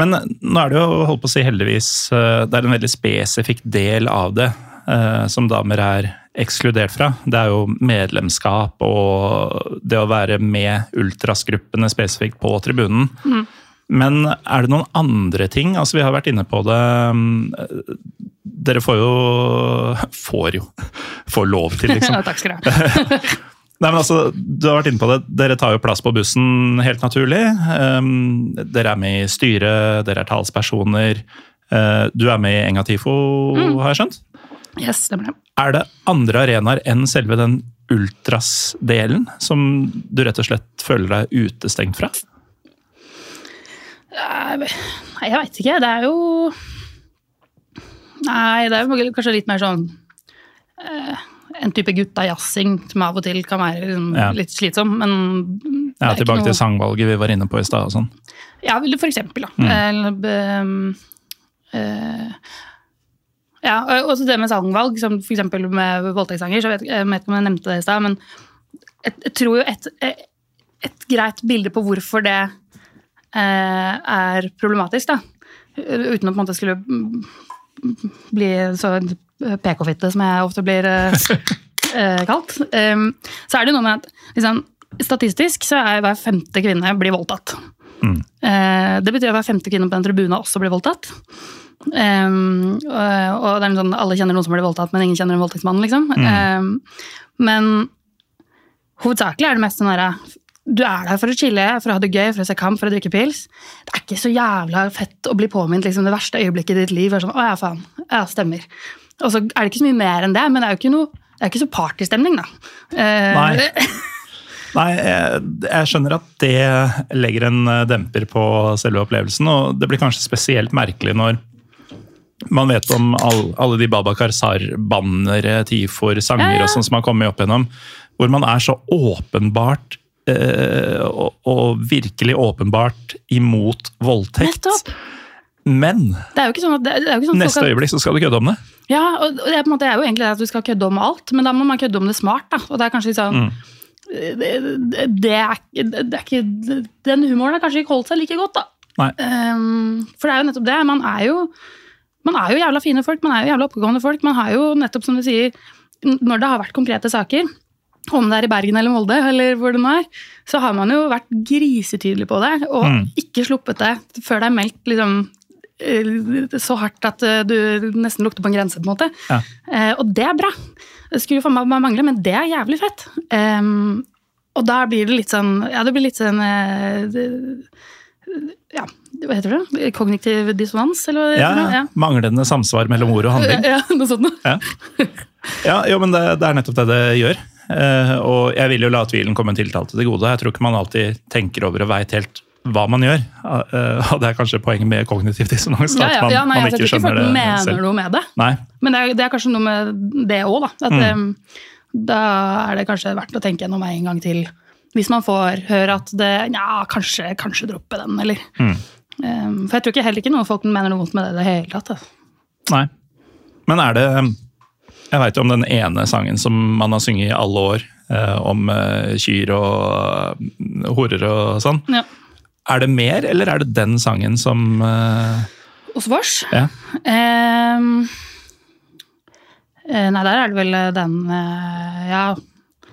Men nå er det jo, holdt på å si heldigvis, eh, det er en veldig spesifikk del av det eh, som damer er ekskludert fra. Det er jo medlemskap og det å være med ultrasgruppene spesifikt på tribunen. Men er det noen andre ting? Altså Vi har vært inne på det. mm, Dere får jo [laughs] Får jo. Får lov til, liksom. [laughs] Takk skal du ha. [laughs] Nei, men altså, Du har vært inne på det. Dere tar jo plass på bussen helt naturlig. Um, dere er med i styret, dere er talspersoner. Uh, du er med i Enga Tifo, har jeg skjønt? Yes, stemmer det. Er det andre arenaer enn selve den ultras-delen som du rett og slett føler deg utestengt fra? Nei, jeg veit ikke. Det er jo Nei, det er jo kanskje litt mer sånn eh, En type gutta-jazzing som av og til kan være liksom, Ja. litt slitsom, men det Ja, Tilbake noe- til sangvalget vi var inne på i stad. og sånn. Ja, for eksempel, da. Eller, ehm, eh, ja, og også det med sangvalg, som eksempel med voldtektssanger. så vet, Jeg vet ikke om jeg nevnte det i stad, men jeg, jeg tror jo et, et greit bilde på hvorfor det eh, er problematisk, da, uten å på en måte skulle mm, bli så PK-fitte som jeg ofte blir eh, [laughs] eh, kalt, um, så er det noe med at liksom, statistisk så er hver femte kvinne blir voldtatt. Eh, Det betyr at hver femte kvinne på den tribunen også blir voldtatt. Um, og, og det er sånn, Alle kjenner noen som blir voldtatt, men ingen kjenner en voldtektsmann. Liksom. Um, men hovedsakelig er det mest sånn herre Du er der for å chille, for å ha det gøy, for å se kamp, for å drikke pils. Det er ikke så jævla fett å bli påminnet liksom, det verste øyeblikket i ditt liv. Er sånn, å ja, faen. Ja, stemmer. Og så er det ikke så mye mer enn det, men det er jo ikke, noe, det er ikke så partystemning, da. Eh, Nei. [laughs] Nei, jeg, jeg skjønner at det legger en eh, demper på selve opplevelsen, og det blir kanskje spesielt merkelig når man vet om all, alle de Babakar Sar-bannere, tifor, sanger Ja, ja. og sånn som har kommet opp igjennom, hvor man er så åpenbart eh, og, og virkelig åpenbart imot voldtekt. Nettopp. Men sånn at, sånn neste skal... øyeblikk så skal du kødde om det. Ja, og det er, måte, det er jo egentlig det at du skal kødde om alt, men da må man kødde om det smart. da. Og det er kanskje sånn det, det, det, er, det er ikke Den humoren har kanskje ikke holdt seg like godt, da. Ehm, for det er jo nettopp det. Man er jo, man er jo jævla fine folk, man er jo jævla oppegående folk. Man har jo nettopp, som du sier, når det har vært konkrete saker, om det er i Bergen eller Molde, eller hvor det nå er, så har man jo vært grisetydelig på det, og Mm. ikke sluppet det før det er meldt liksom, eh, så hardt at eh, du nesten lukter på en grense, på en måte. Ja. Eh, og det er bra. Det skulle jo meg mangle, men det er jævlig fett. Um, og da blir det litt sånn Ja, det blir litt sånn eh, Ja, hva heter det? Kognitiv dissonans, eller Ja, heter? ja. Manglende samsvar mellom ord og handling. Ja, noe sånt noe. Ja, ja jo, men det, det er nettopp det det gjør. Eh, og jeg vil jo la tvilen komme en tiltalte til gode. Jeg tror ikke man alltid tenker over og veit helt hva man gjør. Eh, og det er kanskje poenget med kognitiv dissonans. Ja, ja, ja, nei, man altså, ikke skjønner det mener selv. noe med det. Nei. Men det er, det er kanskje noe med det òg, da. At, Mm. da er det kanskje verdt å tenke gjennom en gang til. Hvis man får høre at det Ja, kanskje, kanskje droppe den, eller Mm. Em, For jeg tror ikke heller ikke noen folk mener noe vondt med det i det hele tatt. Altså. Nei. Men er det Jeg veit om den ene sangen som man har sunget i alle år, eh, om eh, kyr og eh, horer og sånn. Ja. Er det mer, eller er det den sangen som uh... Hos vårs? Ja. Eh, nei, der er det vel den uh, Ja.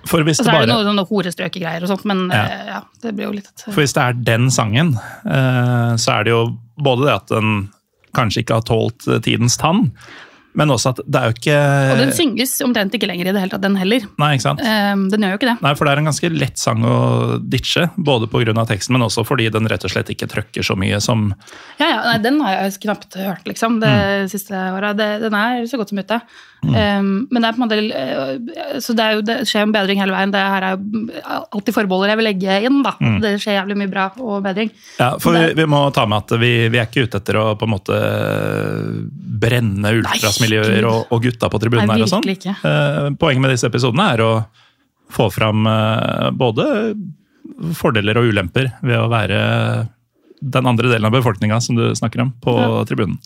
For hvis Og det så er det bare noe, noe horestrøkegreier og sånt, men Ja. eh, ja, det blir jo litt For hvis det er den sangen, eh, så er det jo både det at den kanskje ikke har tålt eh, tidens tann, men også at det er jo ikke Og den synges omtrent ikke lenger i det hele tatt, den heller. Nei, ikke sant? Ehm, den gjør jo ikke det. Nei, for det er en ganske lett sang å ditche, både pga. teksten, men også fordi den rett og slett ikke trøkker så mye som Ja, ja, nei, Den har jeg knapt hørt, liksom, det Mm. siste året. Den er så godt som ute. Ehm, men det er på en måte eh, Så det, er jo, det skjer en bedring hele veien. Det her er jo alltid forbeholder jeg vil legge inn, da. Mm. Det skjer jævlig mye bra og bedring. Ja, for vi, vi må ta med at vi, vi er ikke ute etter å på en måte brenne ultrasmiljøer Gud. og, og gutta på tribunen. Her og sånn. ikke. Eh, Poenget med disse episodene er å få fram eh, både fordeler og ulemper ved å være den andre delen av befolkninga som du snakker om, på Ja. tribunen.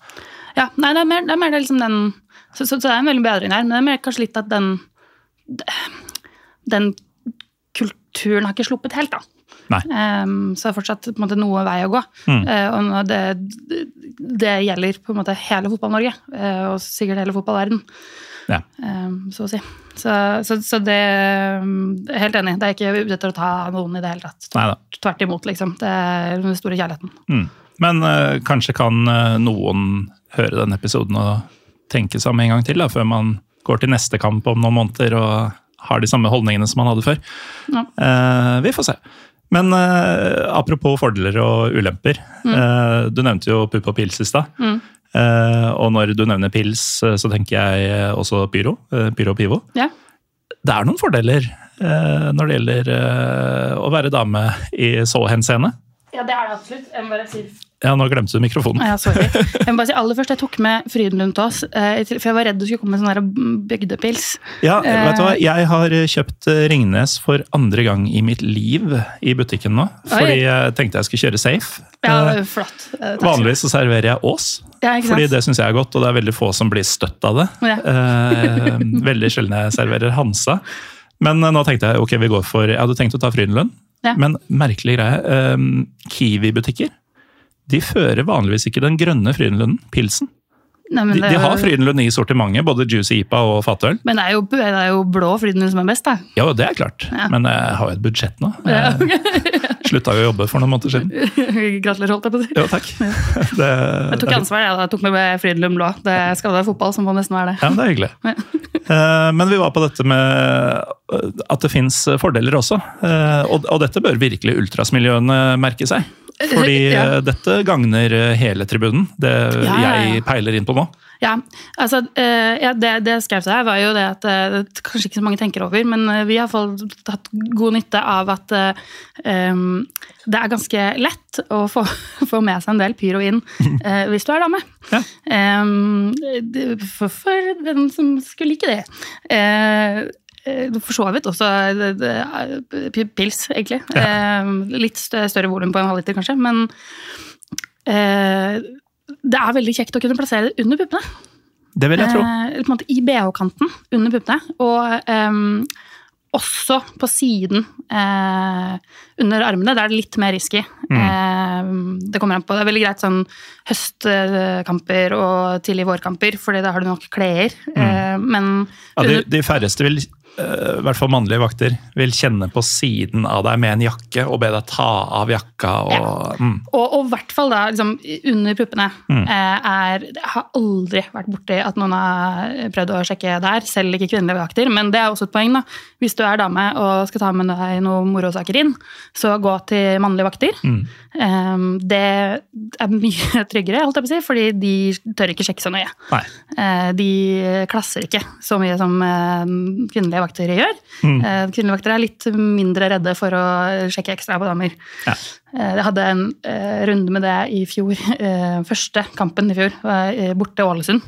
Ja, nei, det er mer det, er mer det liksom den så, så, så det er en veldig bedring her, men det er mer kanskje litt at den Den kulturen har ikke sluppet helt, da. Ehm, så det er fortsatt måte noe vei å gå. Mm. Uh, og det, det gjelder på en måte hele Fotball-Norge, uh, og sikkert hele fotballverden, Ja. Um, så å si. Så, så, så det er Helt enig. Det er ikke ute etter å ta noen i det hele tatt. Neida. Tvert imot, liksom. Det er den store kjærligheten. Mm. Men uh, kanskje kan noen høre denne episoden og tenke seg om en gang til, da, før man går til neste kamp om noen måneder og har de samme holdningene som man hadde før. Ja. Vi får se. Men eh, apropos fordeler og ulemper. eh, du nevnte jo pupp og pils i stad. Mm. Eh, og når du nevner pils, eh, så tenker jeg eh, også pyro. eh, pyro og pivo. Ja. Det er noen fordeler eh, når det gjelder eh, å være dame i så henseende. ja, det er det absolutt. Jeg må bare si Ja, nå glemte du mikrofonen. Ja, sorry. Jeg må bare si aller først, jeg tok med Frydenlund til oss, eh, for jeg var redd du skulle komme med sånn bygdepils. Ja, Eh. vet du hva? Jeg har kjøpt eh, Ringnes for andre gang i mitt liv i butikken nå. Fordi jeg tenkte jeg skulle kjøre safe. Ja, Eh, flott. Eh, takk. Vanligvis så serverer jeg Ås, Ja, fordi det syns jeg er godt. Og det er veldig få som blir støtt av det. Ja. Eh, veldig sjelden jeg serverer Hansa. Men eh, nå tenkte jeg ok, vi går for Jeg hadde tenkt å ta Frydenlund, Ja. men merkelig greie. eh, Kiwi-butikker de fører vanligvis ikke den grønne Frydenlunden, pilsen. Nei, men De, de har Frydenlund i sortimentet, både Juicy IPA og fatøl. Men det er, jo, det er jo blå Frydenlund som er best, da. Ja, det er klart. Ja. Men jeg har jo et budsjett nå. Ja. okay. [laughs] slutta jo å jobbe for noen måneder siden. [laughs] Gratulerer, holdt jeg på å si. Jo, takk. [laughs] Det, Jeg tok ansvar, jeg. da. Jeg tok med Frydenlund blå. Det skal være fotball, som må nesten være det. Ja, men det er hyggelig. Eh, Men vi var på dette med at det fins fordeler også. Eh, Og, og dette bør virkelig ultrasmiljøene merke seg. Fordi [laughs] Ja. eh, dette gagner eh, hele tribunen, det Ja, ja, jeg peiler inn på nå. Ja, altså, eh, ja, det, det skrev til deg, var jo det at eh, det kanskje ikke så mange tenker over, men eh, vi har fått tatt god nytte av at um, det er ganske lett å få, [laughs] få med seg en del pyro inn uh, hvis du er dame. Ja. Um, for, for den som skulle like det. Eh, eh, for så vidt også eh, det, pils, egentlig. Eh, litt større volum på en halvliter, kanskje. Men eh, det er veldig kjekt å kunne plassere det under puppene. Det vil jeg tro. Eh, på en måte I BH-kanten under puppene. Og også på siden eh, under armene. Der er det litt mer risky. Mm. Eh, det kommer an på. Det er veldig greit sånn høstkamper og tidlig vårkamper, fordi da har du nok klær. Eh, men Mm. Ja, de, de færreste vil, eh, i hvert fall mannlige vakter, vil kjenne på siden av deg med en jakke og be deg ta av jakka. Og, mm. og og i hvert fall da liksom, under puppene. Mm. Eh, er, jeg har aldri vært borti at noen har prøvd å sjekke der, selv ikke kvinnelige vakter. Men det er også et poeng. da. Hvis du er dame og skal ta med deg noen morosaker inn, så gå til mannlige vakter. Mm. Eh, det er mye [laughs] tryggere, holdt jeg på å si, fordi de tør ikke sjekke så nøye. Nei. Eh, de klasser ikke så mye som eh, kvinnelige vakter gjør. Mm. Eh, kvinnelige vakter er litt mindre redde for å sjekke ekstra på damer. Ja. Jeg hadde en runde med det i fjor. [laughs] Første kampen i fjor var borte Ålesund.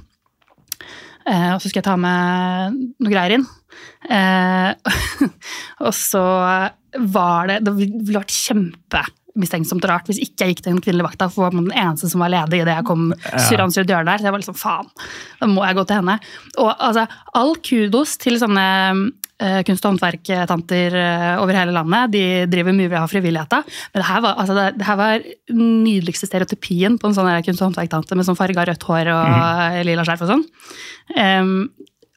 Og så skal jeg ta med noe greier inn. [laughs] Og så var det Det ville vært kjempemistenksomt og rart hvis ikke jeg gikk til den kvinnelige vakta, for jeg var den eneste som var ledig idet jeg kom surrende ut døren der. Så jeg var liksom faen, da må jeg gå til henne. Og altså, all kudos til sånne uh, kunst- og håndverktanter uh, over hele landet. De driver mye av frivilligheta. Men det her var, altså det, det her var nydeligste stereotypien på en sånn kunst- og håndverktante med sånn farga rødt hår og lilla skjerf og sånn. Em,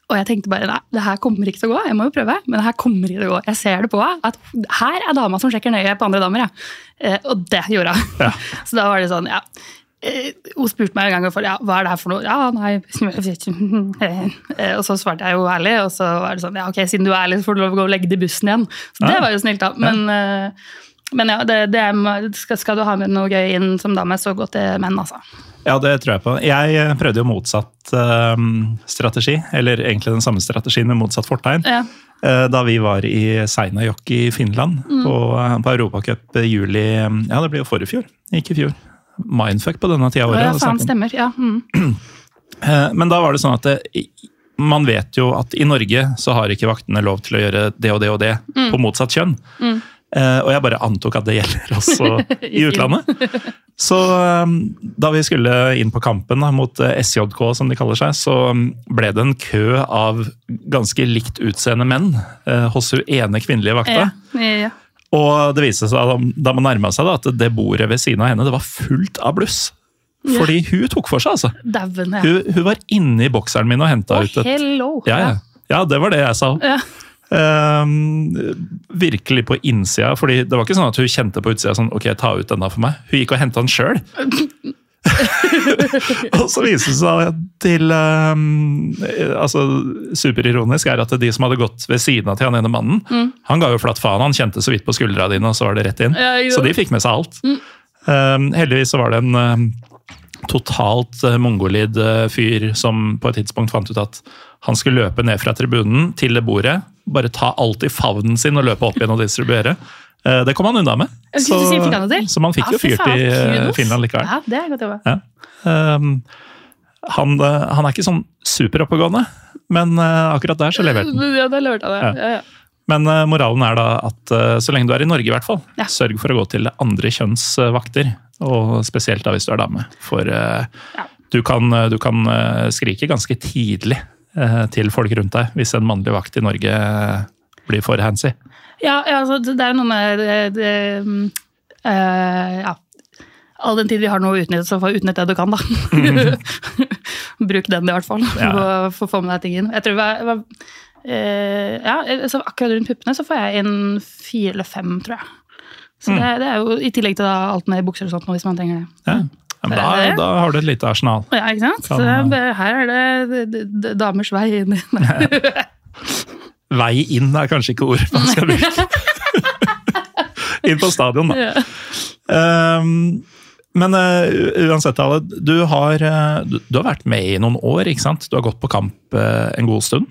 og jeg tenkte bare nei, det her kommer ikke til å gå, jeg må jo prøve. Men det her kommer ikke til å gå. Jeg ser det på henne, at her er dama som sjekker nøye på andre damer. Ja. Eh, og det gjorde hun. Ja. [laughs] Så da var det sånn, ja. Eh, Hun spurte meg en gang for, ja, hva er det her for noe. Ja, nei. [laughs] Eh, Og så svarte jeg jo ærlig, og så var det sånn, ja ok, siden du er ærlig, så får du lov å gå og legge det i bussen igjen. Så det var jo snilt da. Men, eh, men ja, det, det er, skal, skal du ha med noe gøy inn som dame, så gå til menn, altså. Ja, det tror jeg på. Jeg eh, prøvde jo motsatt eh, strategi, eller egentlig den samme strategien med motsatt fortegn. Ja. Eh, Da vi var i Seinäjoki i Finland på, på Europacup i juli Ja, det blir jo forrige fjor, ikke i fjor. Mindfuck på denne tida av året. ja, faen, stemmer. Ja, mm. [clears throat] Men da var det sånn at det, man vet jo at i Norge så har ikke vaktene lov til å gjøre det og det og det på motsatt kjønn. Eh, Og jeg bare antok at det gjelder også [laughs] i utlandet. Så eh, da vi skulle inn på kampen mot eh, SJK, som de kaller seg, så mm, ble det en kø av ganske likt utseende menn eh, hos hun ene kvinnelige vakta. Ja, ja. Og det viste seg da, man nærma seg at det bordet ved siden av henne det var fullt av bluss. Fordi hun tok for seg, altså. Daven, ja. Hun, hun var inne i bokseren min og henta ut et hello! ja, ja. ja, det var det jeg sa. Ja. Ehm, virkelig på innsida, fordi det var ikke sånn at hun kjente på utsida sånn, ok, ta ut denne for meg. Hun gikk og henta den sjøl. [laughs] og så viste det seg til um, altså Superironisk er at de som hadde gått ved siden av til han ene mannen, han ga jo flatt faen. Han kjente så vidt på skuldra dine, og så var det rett inn. Ja, så de fikk med seg alt. Ehm, heldigvis så var det en ehm, totalt uh, mongolid uh, fyr som på et tidspunkt fant ut at han skulle løpe ned fra tribunen til det bordet, bare ta alt i favnen sin og løpe opp igjen og distribuere. Eh, det kom han unna med. Så, så man fikk jo fyrt i eh. Finland likevel. Ja, det er godt jobba. Ja. Um, han, eh, han er ikke sånn superoppegående, men akkurat der så leverte han. Ja, da leverte han. Ja. Ja. Men moralen er da at så lenge du er i Norge, i hvert fall, Ja. sørg for å gå til andre kjønns eh, vakter. Og spesielt da hvis du er dame. For Ja. du kan, du kan skrike ganske tidlig til folk rundt deg hvis en mannlig vakt i Norge eh, blir for handsy. Ja, altså, det er noe med det, det eh, Ja. All den tid vi har noe å utnytte, så få utnytte det du kan, da. [laughs] Bruk den i hvert fall, Ja. for å få- med deg ting inn. Jeg tror det var, var uh, ja, så Akkurat rundt puppene så får jeg inn fire eller fem, tror jeg. Så Mm. det, det er jo i tillegg til da alt med bukser og sånt, hvis man trenger det. Ja. Ja, da, da har du et lite arsenal. Ja, ikke sant? Kan- her er det, damers vei inn. Vei inn er kanskje ikke ord man skal bruke. [laughs] inn på stadion, da. Ja. Um, men uh, uansett, Ale, du har, du, du har vært med i noen år, ikke sant? Du har gått på kamp uh, en god stund.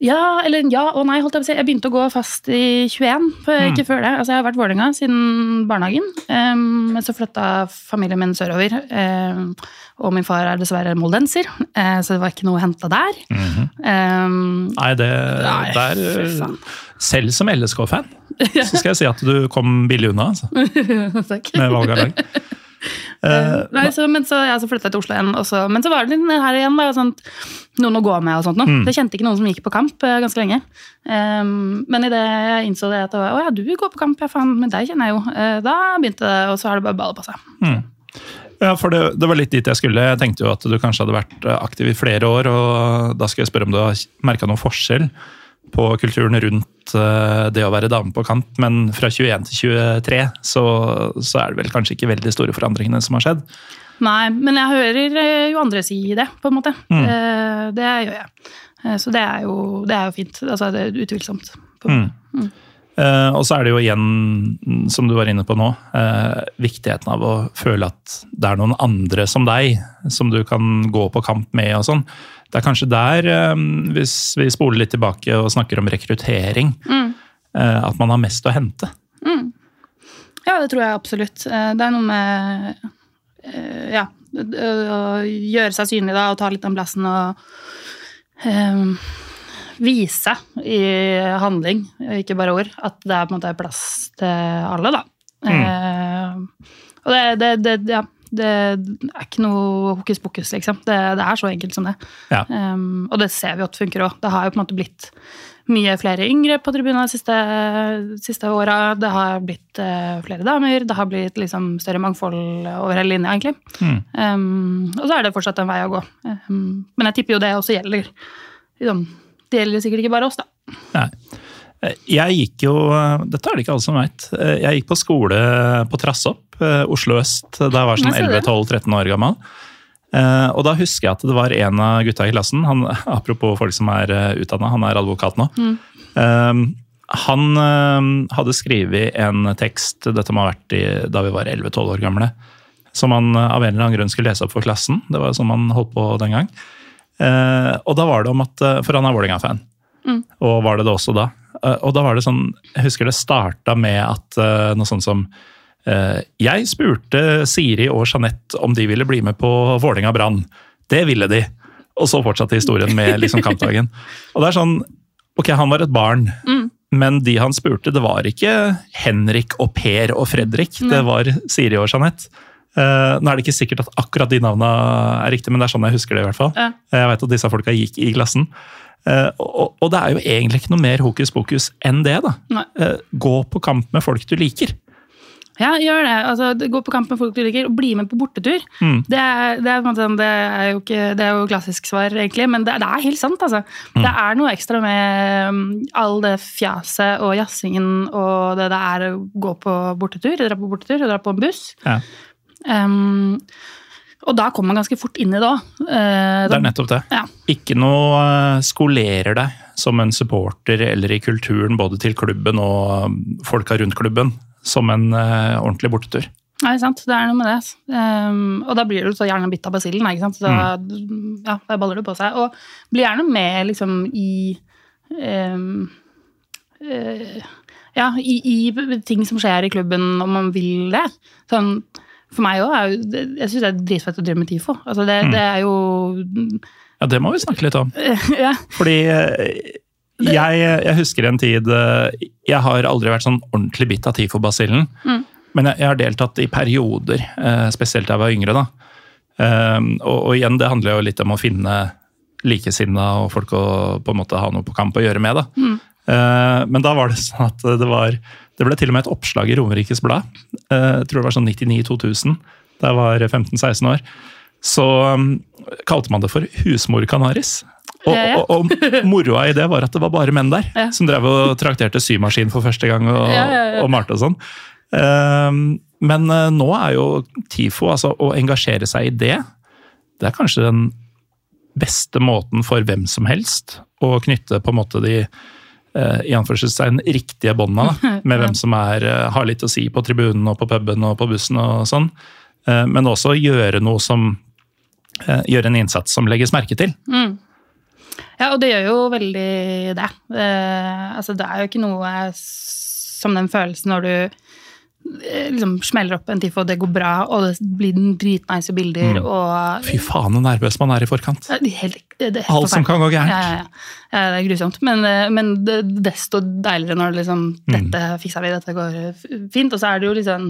Ja, eller ja og nei, holdt jeg på å si. Jeg begynte å gå fast i 21, for Mm. ikke før det. Altså, jeg har vært Vålerenga siden barnehagen, um, men så flytta familien min sørover. Um, og min far er dessverre moldenser, uh, så det var ikke noe å hente der. um, Nei, det Nei, der. Selv som LSK-fan, [laughs] så skal jeg si at du kom billig unna altså, [laughs] takk. med valg av lag. Eh, Nei, så, men så, ja, så flytta jeg til Oslo igjen, og så, men så var det litt her igjen. Da, sånt, noen å gå med og sånt. Mm. Jeg kjente ikke noen som gikk på kamp uh, ganske lenge. Um, men idet jeg innså det at å ja, du går på kamp, ja faen, men deg kjenner jeg jo. Uh, da begynte det, og så har det bare ballet på seg. Ja, for det, det var litt dit jeg skulle. Jeg tenkte jo at du kanskje hadde vært aktiv i flere år, og da skal jeg spørre om du har merka noen forskjell på kulturen rundt eh, det å være dame på kamp, men fra 21 til 23 så, så er det vel kanskje ikke veldig store forandringene som har skjedd. Nei, men jeg hører eh, jo andre si det, på en måte. Mm. Eh, det gjør jeg. Så det er jo, det er jo fint. Altså, det er utvilsomt. Mm. Eh, og så er det jo igjen, som du var inne på nå, viktigheten av å føle at det er noen andre som deg, som du kan gå på kamp med og sånn. Det er kanskje der, eh, hvis vi spoler litt tilbake og snakker om rekruttering, mm. at man har mest å hente. Ja, det tror jeg absolutt. Eh, Det er noe med eh, ja, å gjøre seg synlig da, og ta litt den plassen og um, vise i handling, ikke bare ord, at det er på en måte plass til alle, da. Eh, og det, det, det, ja, Det er ikke noe hokus pokus, liksom. Det, det er så enkelt som det. Ja. Um, og det ser vi at funker òg. Det har jo på en måte blitt mye flere yngre på tribunen de siste, siste åra. Det har blitt uh, flere damer. Det har blitt liksom større mangfold over hele linja, egentlig. Mm. Um, og så er det fortsatt en vei å gå. Um, men jeg tipper jo det også gjelder. Liksom, det gjelder sikkert ikke bare oss, da. Nei. Jeg gikk jo Dette er det ikke alle som veit. Jeg gikk på skole på Trassopp, Oslo øst, da jeg var sånn Jeg ser det. 11-12-13 år gammel. Eh, Og da husker jeg at det var en av gutta i klassen, han, [laughs] apropos folk som er utdanna, han er advokat nå. Mm. Han eh, hadde skrevet en tekst, dette må ha vært i, da vi var 11-12 år gamle, som han eh, av en eller annen grunn skulle lese opp for klassen. Det var jo sånn han holdt på den gang. Eh, Og da var det om at, eh, For han er Vålerenga-fan. Og var det det også da. Eh, Og da var det sånn, jeg husker det starta med at eh, noe sånt som eh, Jeg spurte Siri og Jeanette om de ville bli med på Vålerenga Brann. Det ville de. Og så fortsatte historien med liksom kampdagen. [laughs] Og det er sånn, ok, han var et barn, men de han spurte, det var ikke Henrik og Per og Fredrik, det var Siri og Jeanette. Uh, nå er det ikke sikkert at akkurat de navna er riktige, men det er sånn jeg husker det i hvert fall. Ja. Jeg vet at disse folka gikk i klassen. Eh, og, og det er jo egentlig ikke noe mer hokus pokus enn det. da. Nei. Eh, gå på kamp med folk du liker. Ja, gjør det. Altså, gå på kamp med folk du liker, og bli med på bortetur. Mm. Det, er, det, er, på måte sånn- det, er jo ikke, det er jo klassisk svar, egentlig, men det, det er helt sant. altså. Mm. Det er noe ekstra med um, all det fjaset og jazzingen og det det er å gå på bortetur, dra på bortetur og dra på en buss. Ja, Um, og da kommer man ganske fort inn i det òg. det er nettopp det. Ja. Ikke noe eh, skolerer deg som en supporter eller i kulturen både til klubben og um, folka rundt klubben som en eh, ordentlig bortetur. Nei, sant. Det er noe med det. Um, og da blir du så gjerne bitt av basillen. ikke sant? Så mm. ja, da baller det på seg. Og blir gjerne med liksom i um, uh, Ja, i, i ting som skjer i klubben, om man vil det. Sånn, for meg òg er jo Jeg syns det er dritfett å drive med TIFO. Altså det, det er jo Ja, det må vi snakke litt om. [laughs] Ja. Fordi eh, jeg, jeg husker en tid eh, Jeg har aldri vært sånn ordentlig bitt av tifo-basillen. Men jeg, jeg har deltatt i perioder, eh, spesielt da jeg var yngre. da. Um, og, og igjen, det handler jo litt om å finne likesinna og folk å på en måte ha noe på kamp å gjøre med. da. Mm. men da var det sånn at det var Det ble til og med et oppslag i Romerikes Blad. eh, jeg tror det var sånn 99-2000, da jeg var 15-16 år. Så um, kalte man det for husmor canaris. Og, ja. og, og moroa i det var at det var bare menn der, Ja. som drev og trakterte symaskin for første gang og, Ja, ja, og malte og sånn. Um, men eh, nå er jo TIFO, altså å engasjere seg i det, det er kanskje den beste måten for hvem som helst å knytte på en måte de i anførselstegn riktige bånda, da, [laughs] med hvem som er, eh, har litt å si på tribunen og på puben og på bussen og sånn. Eh, Men også gjøre noe som eh, Gjøre en innsats som legges merke til. Ja, og det gjør jo veldig det. Eh, altså, det er jo ikke noe som den følelsen når du eh, liksom smeller opp en tifo, og det går bra, og det blir den dritnice bilder, og Fy faen, så nervøs man er i forkant. Det er helt, det er helt Alt som kan gå gærent. Ja, ja, ja. det er grusomt. Men, eh, men det, desto deiligere når det liksom Mm. Dette fiksa vi, dette går fint. Og så er det jo liksom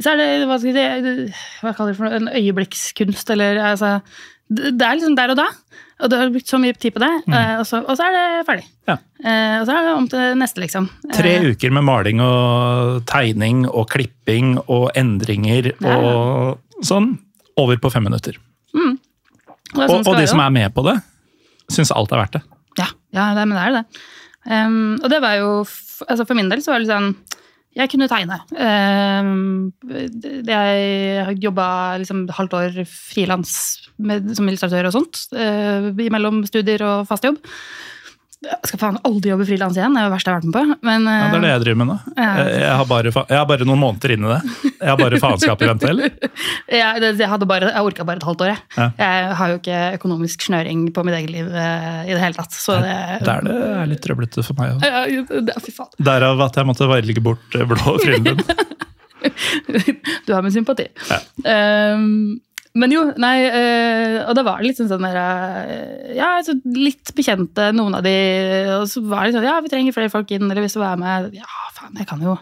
Så er det, hva skal jeg si, hva kaller det for noe, en øyeblikkskunst, eller altså Det det er liksom der og da. Og du har brukt så mye tid på det, mm. og, så, og så er det ferdig. Mm. Ja. Eh, og så er det om til neste, liksom. Tre Eh, uker med maling og tegning og klipping og endringer Ja, og sånn. Over på fem minutter. er Og, sånn og, og de som er med på det, syns alt er verdt det. Ja, ja det, men det er det. Um, og det var jo altså For min del så var det litt sånn Jeg kunne tegne. Um, jeg har jobba liksom halvt år frilans som illustratør og sånt. Uh, mellom studier og fast jobb. Jeg skal faen aldri jobbe frilans igjen. Det er det verste jeg har vært med på. Men, Ja, det er det jeg driver med nå. Jeg, jeg, har bare, jeg har bare noen måneder inn i det. Jeg har bare faenskap i vente, eller? [laughs] jeg, det, jeg, hadde bare, jeg orka bare et halvt år. Jeg. Ja. jeg har jo ikke økonomisk snøring på mitt eget liv uh, i det hele tatt. Så det, Der det er litt trøblete for meg òg. Ja. Derav at jeg måtte velge bort eh, blå frillen. [laughs] Du har min sympati. Ja. Ehm, men jo, nei, eh, og da var det litt sånn sånn der, eh, Ja, altså litt bekjente, noen av de. Og så var det sånn Ja, vi trenger flere folk inn, eller hvis du er med Ja, faen, jeg kan jo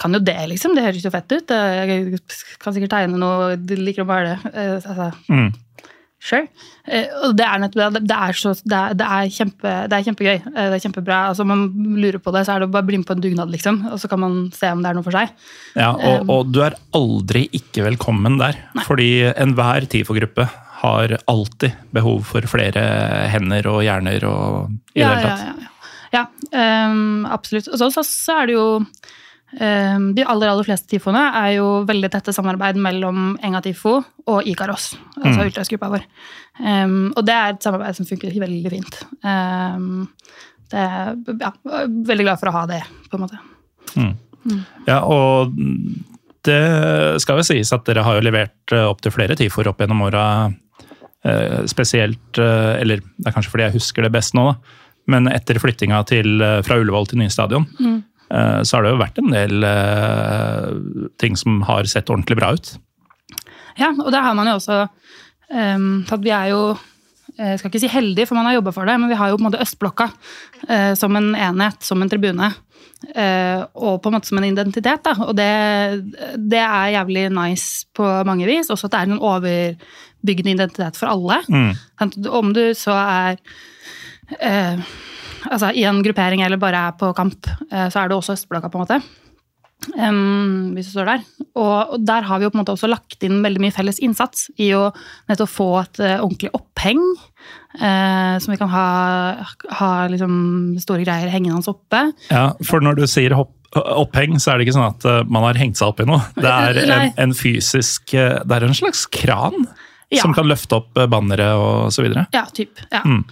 kan jo det, liksom. Det høres jo fett ut. Jeg kan sikkert tegne noe, de liker å male. Eh, altså, Mm. Sure. Eh, og det er, nettopp, det, er så, det, er, det, er kjempe, det er kjempegøy. Eh, Det er kjempebra. Altså, man lurer på det, så er det bare å bli med på en dugnad, liksom. Og så kan man se om det er noe for seg. Ja, og, og du er aldri ikke velkommen der. Fordi enhver TIFO-gruppe har alltid behov for flere hender og hjerner og i det hele tatt. Ja, ja, ja. ja um, absolutt. Og så, så, så er det jo ehm, De aller aller fleste TIFOene er jo veldig tette samarbeid mellom Enga TIFO og Ikaros, altså Mm. ultrasgruppa vår. Um, og det er et samarbeid som funker veldig fint. Um, det er, ja, veldig glad for å ha det, på en måte. Ja, og det skal jo sies at dere har jo levert opptil opp til flere TIFO-er opp gjennom åra. eh, Spesielt, eh, eller det er kanskje fordi jeg husker det best nå, da. Men etter flyttinga til, eh, fra Ullevål til nye stadion, eh, så har det jo vært en del eh, ting som har sett ordentlig bra ut. Ja, og der har man jo også um, at Vi er jo jeg skal ikke si heldige, for man har jobba for det, men vi har jo på en måte Østblokka eh, som en enhet, som en tribune. eh, og på en måte som en identitet. Da. Og det, det er jævlig nice på mange vis. Også at det er en overbyggende identitet for alle. Mm. Om du så er eh, altså i en gruppering eller bare er på kamp, eh, så er det også Østblokka, på en måte. Um, hvis du står der. Og, og der har vi jo på en måte også lagt inn veldig mye felles innsats i å nettopp få et uh, ordentlig oppheng. Uh, som vi kan ha, ha liksom store greier hengende oppe. Ja, For når du sier hopp, oppheng, så er det ikke sånn at uh, man har hengt seg opp i noe. Det er en, en fysisk Det er en slags kran Ja. som kan løfte opp bannere og så videre. Ja, typ. Ja. Mm.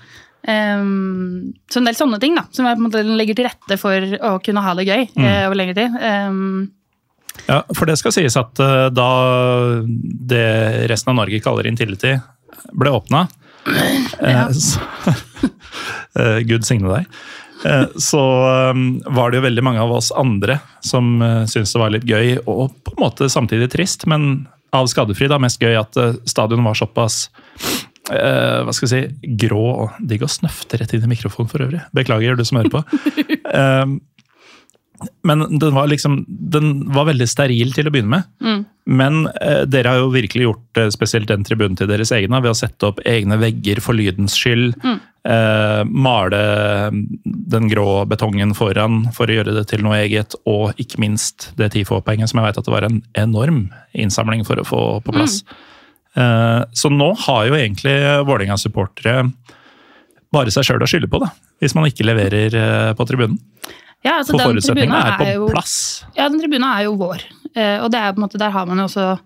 Em, så en del sånne ting da, som jeg på en måte legger til rette for å kunne ha det gøy Mm. eh, over lengre tid. Um, Ja, For det skal sies at uh, da det resten av Norge kaller Intility, ble åpna [clears throat] Ja. [laughs] Gud signe deg. Så um, var det jo veldig mange av oss andre som syntes det var litt gøy, og på en måte samtidig trist, men av skadefri da mest gøy at stadion var såpass eh, hva skal jeg si, grå og Digg å snøfte rett inn i mikrofonen for øvrig. Beklager, du som hører på. Uh, [laughs] men den var liksom, den var veldig steril til å begynne med. Men uh, dere har jo virkelig gjort spesielt den tribunen til deres egne ved å sette opp egne vegger for lydens skyld. Eh, male den grå betongen foran for å gjøre det til noe eget. Og ikke minst det TIFO-poenget som jeg vet at det var en enorm innsamling for å få på plass. Eh, så nå har jo egentlig Vålerenga-supportere bare seg sjøl å skylde på, da, hvis man ikke leverer eh, på tribunen. ja, altså, For forutsetningene er på er jo- plass. Ja, den tribunen er jo vår. Eh, og det er på en måte, der har man jo også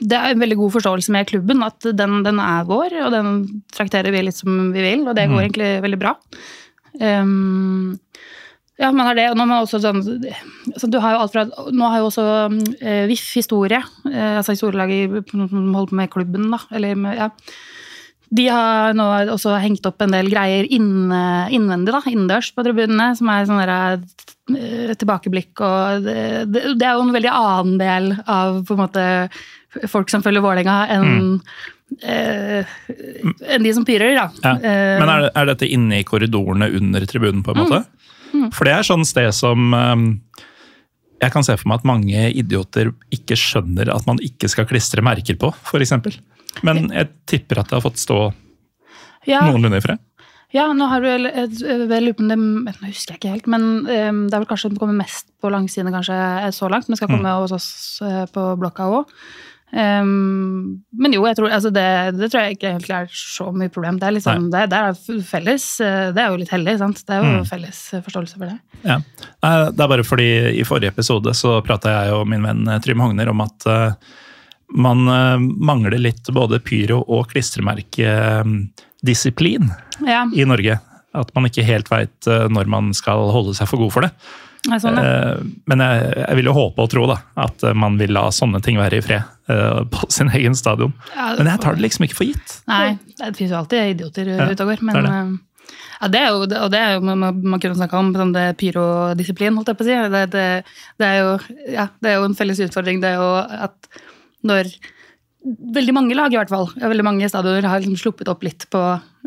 Det er en veldig god forståelse med klubben, at den, den er vår, og den trakterer vi litt som vi vil, og det går egentlig veldig bra. Um, ja, man har det, og nå har man også sånn så du har jo alt fra, Nå har jo også eh, VIF historie, eh, altså historielaget som holder på med klubben, da. Eller ja. De har nå også hengt opp en del greier inne, innvendig, da, innendørs på tribunene, som er sånn eh, tilbakeblikk og det, det, er jo en veldig annen del av på en måte folk som følger Vålerenga, enn eh, enn de som pyrer, da. Ja. Eh, Men er, er dette inne i korridorene under tribunen, på en måte? For det er sånn sted som um, jeg kan se for meg at mange idioter ikke skjønner at man ikke skal klistre merker på, f.eks. Men jeg tipper at det har fått stå ja, noenlunde i fred. Ja, nå har du vel, vel det, Nå husker jeg ikke helt, men um, det er vel kanskje den kommer mest på langsidene kanskje så langt. Men skal komme hos oss uh, på blokka òg. Men jo, jeg tror, altså det, det tror jeg ikke egentlig er så mye problem. Det er, liksom, det, det er felles. eh, Det er jo litt heldig, sant. Det er jo felles eh, forståelse for det. Ja. Det er bare fordi i forrige episode så prata jeg og min venn eh, Trym Hogner om at man mangler litt både pyro- og klistremerkedisiplin Ja, i Norge. At man ikke helt veit når man skal holde seg for god for det. Sånn, ja. Eh, Men jeg, jeg vil jo håpe og tro da, at eh, man vil la sånne ting være i fred uh, på [laughs] sin egen stadion. Ja, Men jeg tar det liksom ikke for gitt. Nei, det finnes jo alltid idioter Ja, ute og går. Men det er det. eh, ja, det er jo, og det er jo man, man kunne snakka om sånn det pyrodisiplin, holdt jeg på å si. Det, det, det, er jo, ja, det er jo en felles utfordring, det er jo at når Veldig mange lag, i hvert fall, veldig mange stadioner har liksom sluppet opp litt på,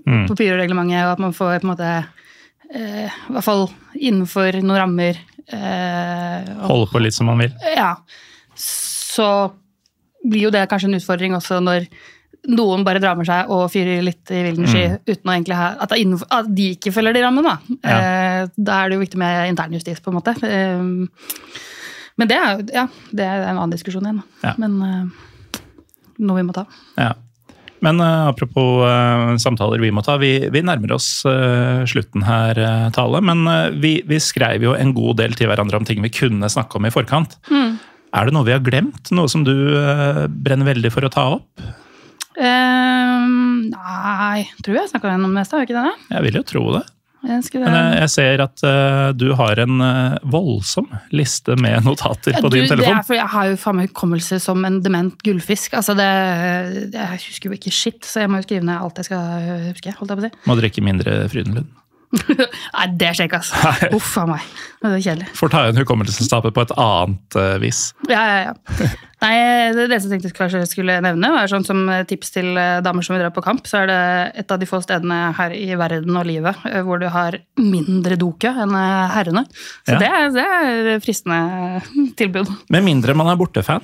Mm. på pyroreglementet, og at man får på en måte eh, I hvert fall innenfor noen rammer eh, Holde på litt som man vil. ja, så blir jo det kanskje en utfordring også når noen bare drar med seg og fyrer litt i vilden sky uten å egentlig ha at, innenfor, at de ikke følger de rammene. Da. Eh, da er det jo viktig med internjustis, på en måte. Eh, men det er ja, det er en annen diskusjon igjen. Ja. Men eh, noe vi må ta. Ja. Men uh, apropos uh, samtaler vi må ta, vi, vi nærmer oss uh, slutten her, Tale. Men vi, vi skrev jo en god del til hverandre om ting vi kunne snakke om i forkant. Er det noe vi har glemt? Noe som du brenner veldig for å ta opp? Um, nei, tror jeg snakka gjennom det meste, har vi ikke det? Jeg vil jo tro det. Jeg skulle, Men jeg, jeg ser at uh, du har en uh, voldsom liste med [laughs] notater på du, din telefon. Det er fordi jeg har jo faen meg hukommelse som en dement gullfisk. Altså det, jeg husker jo ikke shit, så jeg må jo skrive ned alt jeg skal huske. holdt jeg på å si. Må drikke mindre Frydenlund. [laughs] Nei, det skjer ikke, altså. Uff a meg. Det er kjedelig. Får ta igjen hukommelsestapet på et annet uh, vis. Ja, ja, ja. [laughs] Nei, det, det som jeg tenkte jeg kanskje skulle nevne, var sånn som tips til eh, damer som vil dra på kamp, så er det et av de få stedene her i verden og livet eh, hvor du har mindre dokø enn herrene. Så Ja. det, er- det er fristende [laughs] tilbud. Med mindre man er bortefan.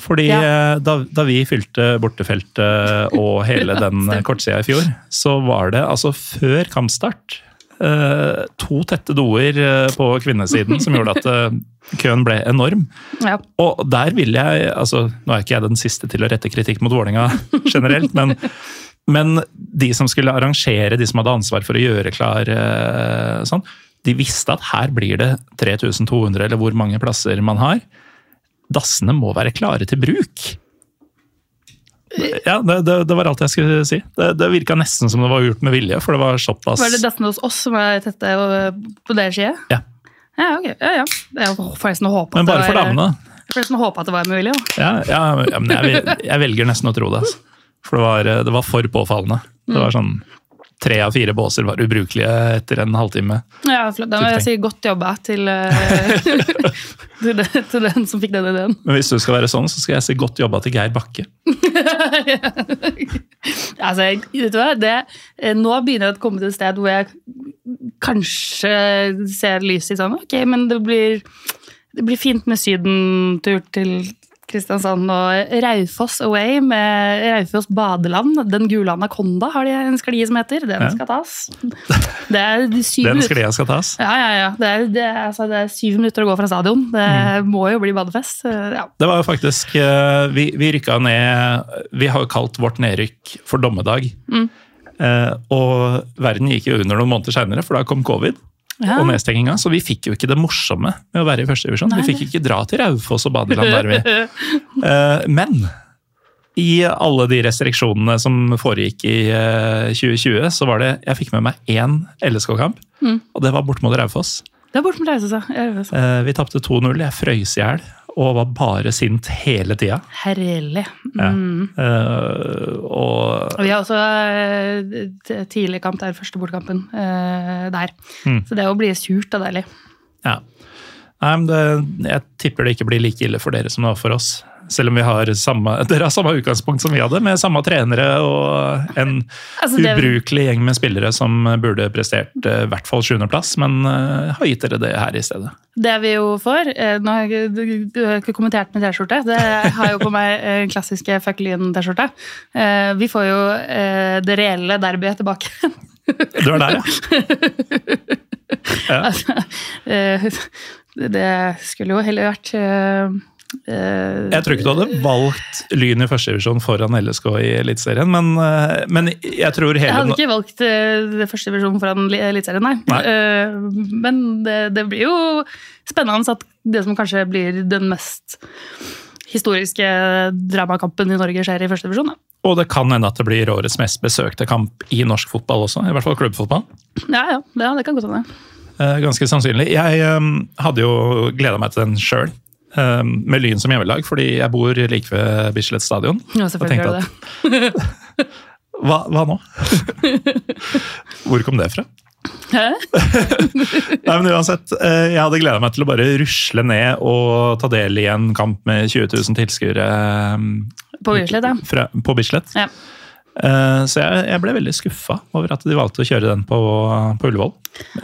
Fordi Ja. da, da vi fylte bortefeltet og hele den kortsida i fjor, så var det altså før kampstart eh, to tette doer eh, på kvinnesiden som gjorde at eh, køen ble enorm. Ja. Og der vil jeg altså Nå er ikke jeg den siste til å rette kritikk mot Vålerenga [laughs] generelt, men, men de som skulle arrangere, de som hadde ansvar for å gjøre klar sånn, de visste at her blir det 3200, eller hvor mange plasser man har. Dassene må være klare til bruk. Ja, det, det, det var alt jeg skulle si. Det, det virka nesten som det var gjort med vilje, for det var såpass Var det dassene hos oss som var tette og- på deres side? Ja. Ja, ok. Ja, ja. Jeg får forresten håpe Men bare for damene. Jeg får nesten håpe at det var med vilje. Ja, ja, ja, men jeg, jeg velger nesten å tro det. Altså. For det var, det var for påfallende. Det var sånn Tre av fire båser var ubrukelige etter en halvtime. Ja. Da må jeg si godt jobba til, eh, [laughs] til, den, til den som fikk den ideen. Men hvis du skal være sånn, så skal jeg si godt jobba til Geir Bakke. [laughs] Altså, vet du hva? Det, eh, nå begynner jeg å komme til et sted hvor jeg kanskje ser lys i sånn Ok, men det blir, det blir fint med sydentur til Kristiansand og Raufoss Away med Raufoss badeland. Den gule anakonda har de en sklie som heter. Den Ja. skal tas. [laughs] Det er syv Den sklia skal tas. Ja, ja, ja. Det er, det, altså, det er syv minutter å gå fra stadion. Det Mm. må jo bli badefest. Eh, Ja. Det var jo faktisk eh, Vi, vi rykka ned Vi har jo kalt vårt nedrykk for dommedag. Mm. og verden gikk jo under noen måneder seinere, for da kom covid. Ja. Og nedstenginga, så vi fikk jo ikke det morsomme med å være i første divisjon. Vi fikk ikke dra til Raufoss og badeland der, vi. uh, [laughs] men i alle de restriksjonene som foregikk i uh, 2020, så var det Jeg fikk med meg én LSK-kamp, Mm. og det var bort mot Raufoss. Det er bort med Raufoss, ja. Raufoss. Eh, vi tapte 2-0. Jeg frøys i hjel og var bare sint hele tida. Herlig. Ja. Mm. Eh, og Og vi har også uh, tidlig kamp der, første bortkampen uh, der. Mm. Så det å bli surt er deilig. ja. Nei, men det, jeg tipper det ikke blir like ille for dere som det var for oss. Selv om vi har samme, [laughs] dere har samme utgangspunkt som vi hadde, med samme trenere og en Altså, det- ubrukelig gjeng med spillere som burde prestert i i hvert fall sjuendeplass, men uh, har gitt dere det her i stedet. Det vi jo får eh, Nå har jeg ikke- du, du har ikke kommentert med T-skjorte. Det har jo på meg den klassiske fuck Lyn-T-skjorte. Eh, Vi får jo eh, det reelle derbyet tilbake. Du er der, ja? [laughs] Altså, eh, det skulle jo heller vært eh, eh, Jeg tror ikke du hadde valgt Lyn i førstedivisjon foran LSK i Eliteserien, men, eh, men jeg tror hele Jeg hadde ikke valgt uh, førstedivisjon første divisjon foran li- Eliteserien, nei. Nei. Eh, Men det, det blir jo spennende at det som kanskje blir den mest historiske dramakampen i Norge, skjer i første divisjon. da. Og det kan hende at det blir årets mest besøkte kamp i norsk fotball også, i hvert fall klubbfotball. Ja, ja, det, det kan godt hende. Eh, Ganske sannsynlig. Jeg um, hadde jo gleda meg til den sjøl, med Lyn som hjemmelag, fordi jeg bor like ved Bislett stadion. Ja, selvfølgelig gjør du det. at, [laughs] hva, hva nå? [laughs] Hvor kom det fra? Hæ? [laughs] Nei, men uansett, eh, Jeg hadde gleda meg til å bare rusle ned og ta del i en kamp med 20 000 tilskuere eh, På Bislett, ja. fra- på Bislett. Ja. Eh, Så jeg, jeg ble veldig skuffa over at de valgte å kjøre den på, på Ullevål.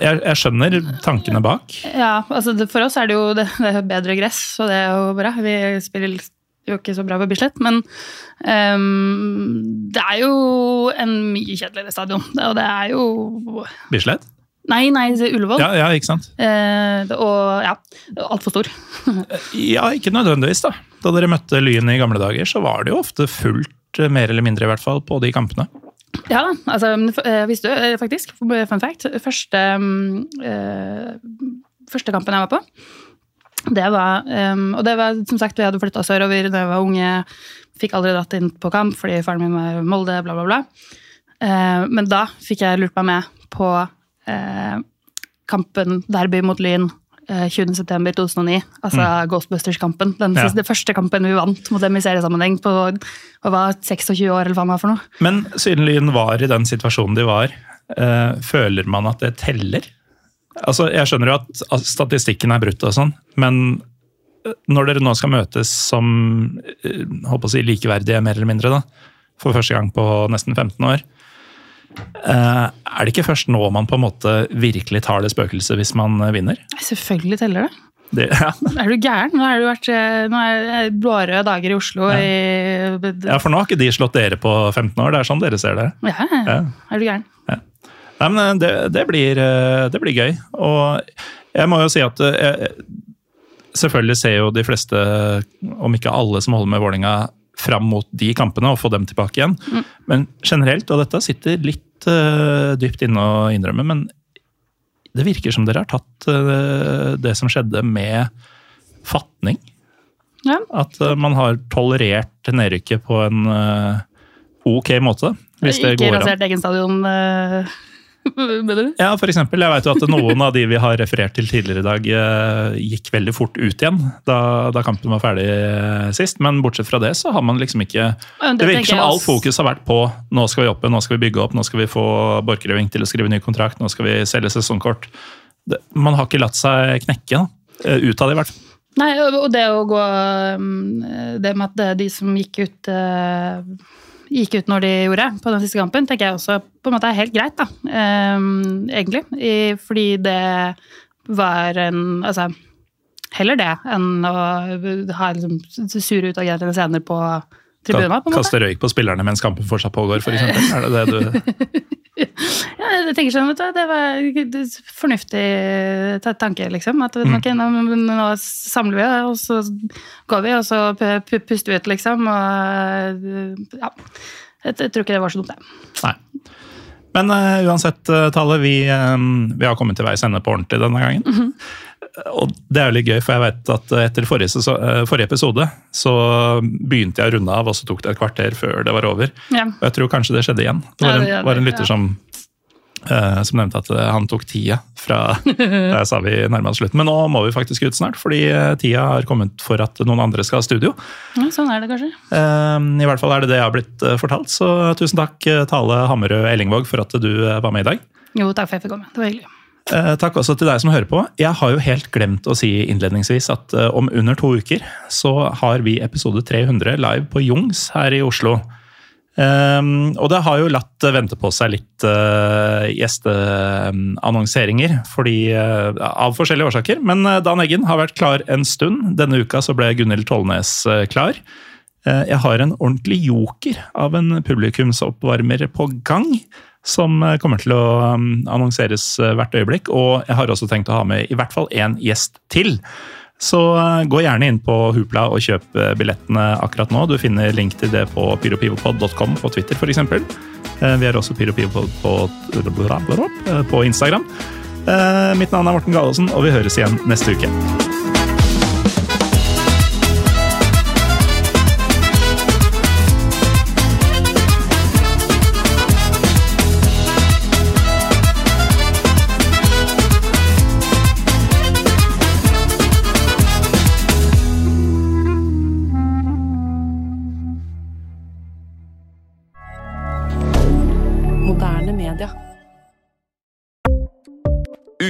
Jeg, jeg skjønner tankene bak. Ja, altså For oss er det jo det, det er bedre gress, og det er jo bra. Vi spiller jo ikke så bra på Bislett, men um, det er jo en mye kjedeligere stadion. Og det er jo Bislett? Nei, nei, Ullevål. Ja, ja, ikke sant? Eh, og ja, altfor stor. Ja, ikke nødvendigvis, da. Da dere møtte Lyn i gamle dager, så var det jo ofte fullt, eh, mer eller mindre i hvert fall, på de kampene. Ja da, altså, eh, visste du, eh, faktisk, fun fact, første, mm, eh, første kampen jeg var på, det var, eh, og det var som sagt, vi hadde flyttet sørover da jeg var unge, fikk aldri dratt inn på kamp fordi faren min var Molde, bla bla bla. Eh, men da fikk jeg lurt meg med på eh, kampen derby mot Lyn eh, 20.9.2009, altså Ghostbusters-kampen. Den Ja. siste, første kampen vi vant mot dem i seriesammenheng på var 26 år, eller hva det var for noe. Men siden Lyn var i den situasjonen de var, eh, føler man at det teller? Altså, Jeg skjønner jo at at statistikken er brutt og sånn, men eh, når dere nå skal møtes som eh, håper å si, likeverdige, mer eller mindre, da, for første gang på nesten 15 år, eh, er det ikke først nå man på en måte virkelig tar det spøkelset hvis man eh, vinner? Selvfølgelig teller det. Det, [laughs] ja. Er du gæren? Nå har det vært eh, nå er blårøde dager i Oslo i ja, for nå har ikke de slått dere på 15 år, det er sånn dere ser det. Ja, ja. Ja. Er du gæren? Nei, men eh, det, det, blir, eh, det blir gøy. Og jeg må jo si at eh, jeg, selvfølgelig ser jo de fleste, om ikke alle som holder med Vålinga fram mot de kampene og få dem tilbake igjen. Men generelt, og dette sitter litt uh, dypt inne å innrømme, men det virker som dere har tatt uh, det som skjedde med fatning. Ja. At uh, man har tolerert nedrykket på en ok måte. Hvis det Ikke går an. rasert egen stadion, mener du? Ja, for eksempel. Jeg vet jo at noen av de vi har referert til tidligere i dag, eh, gikk veldig fort ut igjen da, da kampen var ferdig eh, sist. Men bortsett fra det, så har man liksom ikke Det det virker som alt fokus har vært på nå skal vi oppe, nå skal vi bygge opp, nå skal vi få Borchgrevink til å skrive ny kontrakt, nå skal vi selge sesongkort. Det, man har ikke latt seg knekke, da. Eh, Ut av det, i hvert fall. Nei, og det å gå um, Det med at de som gikk ut gikk ut når de gjorde på den siste kampen, tenker jeg også på en måte er helt greit, da. Um, egentlig. I, fordi det var en Altså, heller det enn å ha liksom sure utagerende scener på tribuna, på en måte. Kaste røyk på spillerne mens kampen fortsatt pågår, f.eks. Er det det du [laughs] Ja, jeg tenker sånn, vet du, Det var en fornuftig tanke, liksom. At Mm. okay, nå, nå samler vi, og så går vi, og så pu- pu- puster vi ut, liksom. Og ja. Jeg, jeg tror ikke det var så dumt, det. Nei. Men uh, uansett, uh, Tale, vi, eh, vi har kommet til veis ende på ordentlig denne gangen. Og det er jo litt gøy, for jeg vet at etter forrige, eh, forrige episode så begynte jeg å runde av, og så tok det et kvarter før det var over. Ja. Og jeg tror kanskje det skjedde igjen. Det var en, var en lytter som, uh, som nevnte at eh, han tok tida fra [laughs] Da sa vi nærma oss slutten. Men nå må vi faktisk ut snart, fordi tida har kommet for at noen andre skal ha studio. Ja, sånn er det kanskje. Uh, I hvert fall er det det jeg har blitt fortalt, så tusen takk Tale Hammerød Ellingvåg for at du var med i dag. Jo, takk for at jeg fikk komme. Det var hyggelig. Eh, Takk også til deg som hører på. Jeg har jo helt glemt å si innledningsvis at eh, om under to uker så har vi episode 300 live på Jungs her i Oslo. Um, og det har jo latt eh, vente på seg litt uh, gjesteannonseringer, fordi eh, av forskjellige årsaker. Men eh, Dan Eggen har vært klar en stund. Denne uka så ble Gunhild Tollnes eh, klar. Eh, jeg har en ordentlig joker av en publikumsoppvarmer på gang. Som eh, kommer til å um, annonseres eh, hvert øyeblikk. Og jeg har også tenkt å ha med i hvert fall én gjest til. Så eh, gå gjerne inn på Hupla og kjøp billettene akkurat nå. Du finner link til det på pyropivopod.com på Twitter f.eks. Vi har også pyropivopod på, på Instagram. Mitt navn er Morten Galaasen, og vi høres igjen neste uke.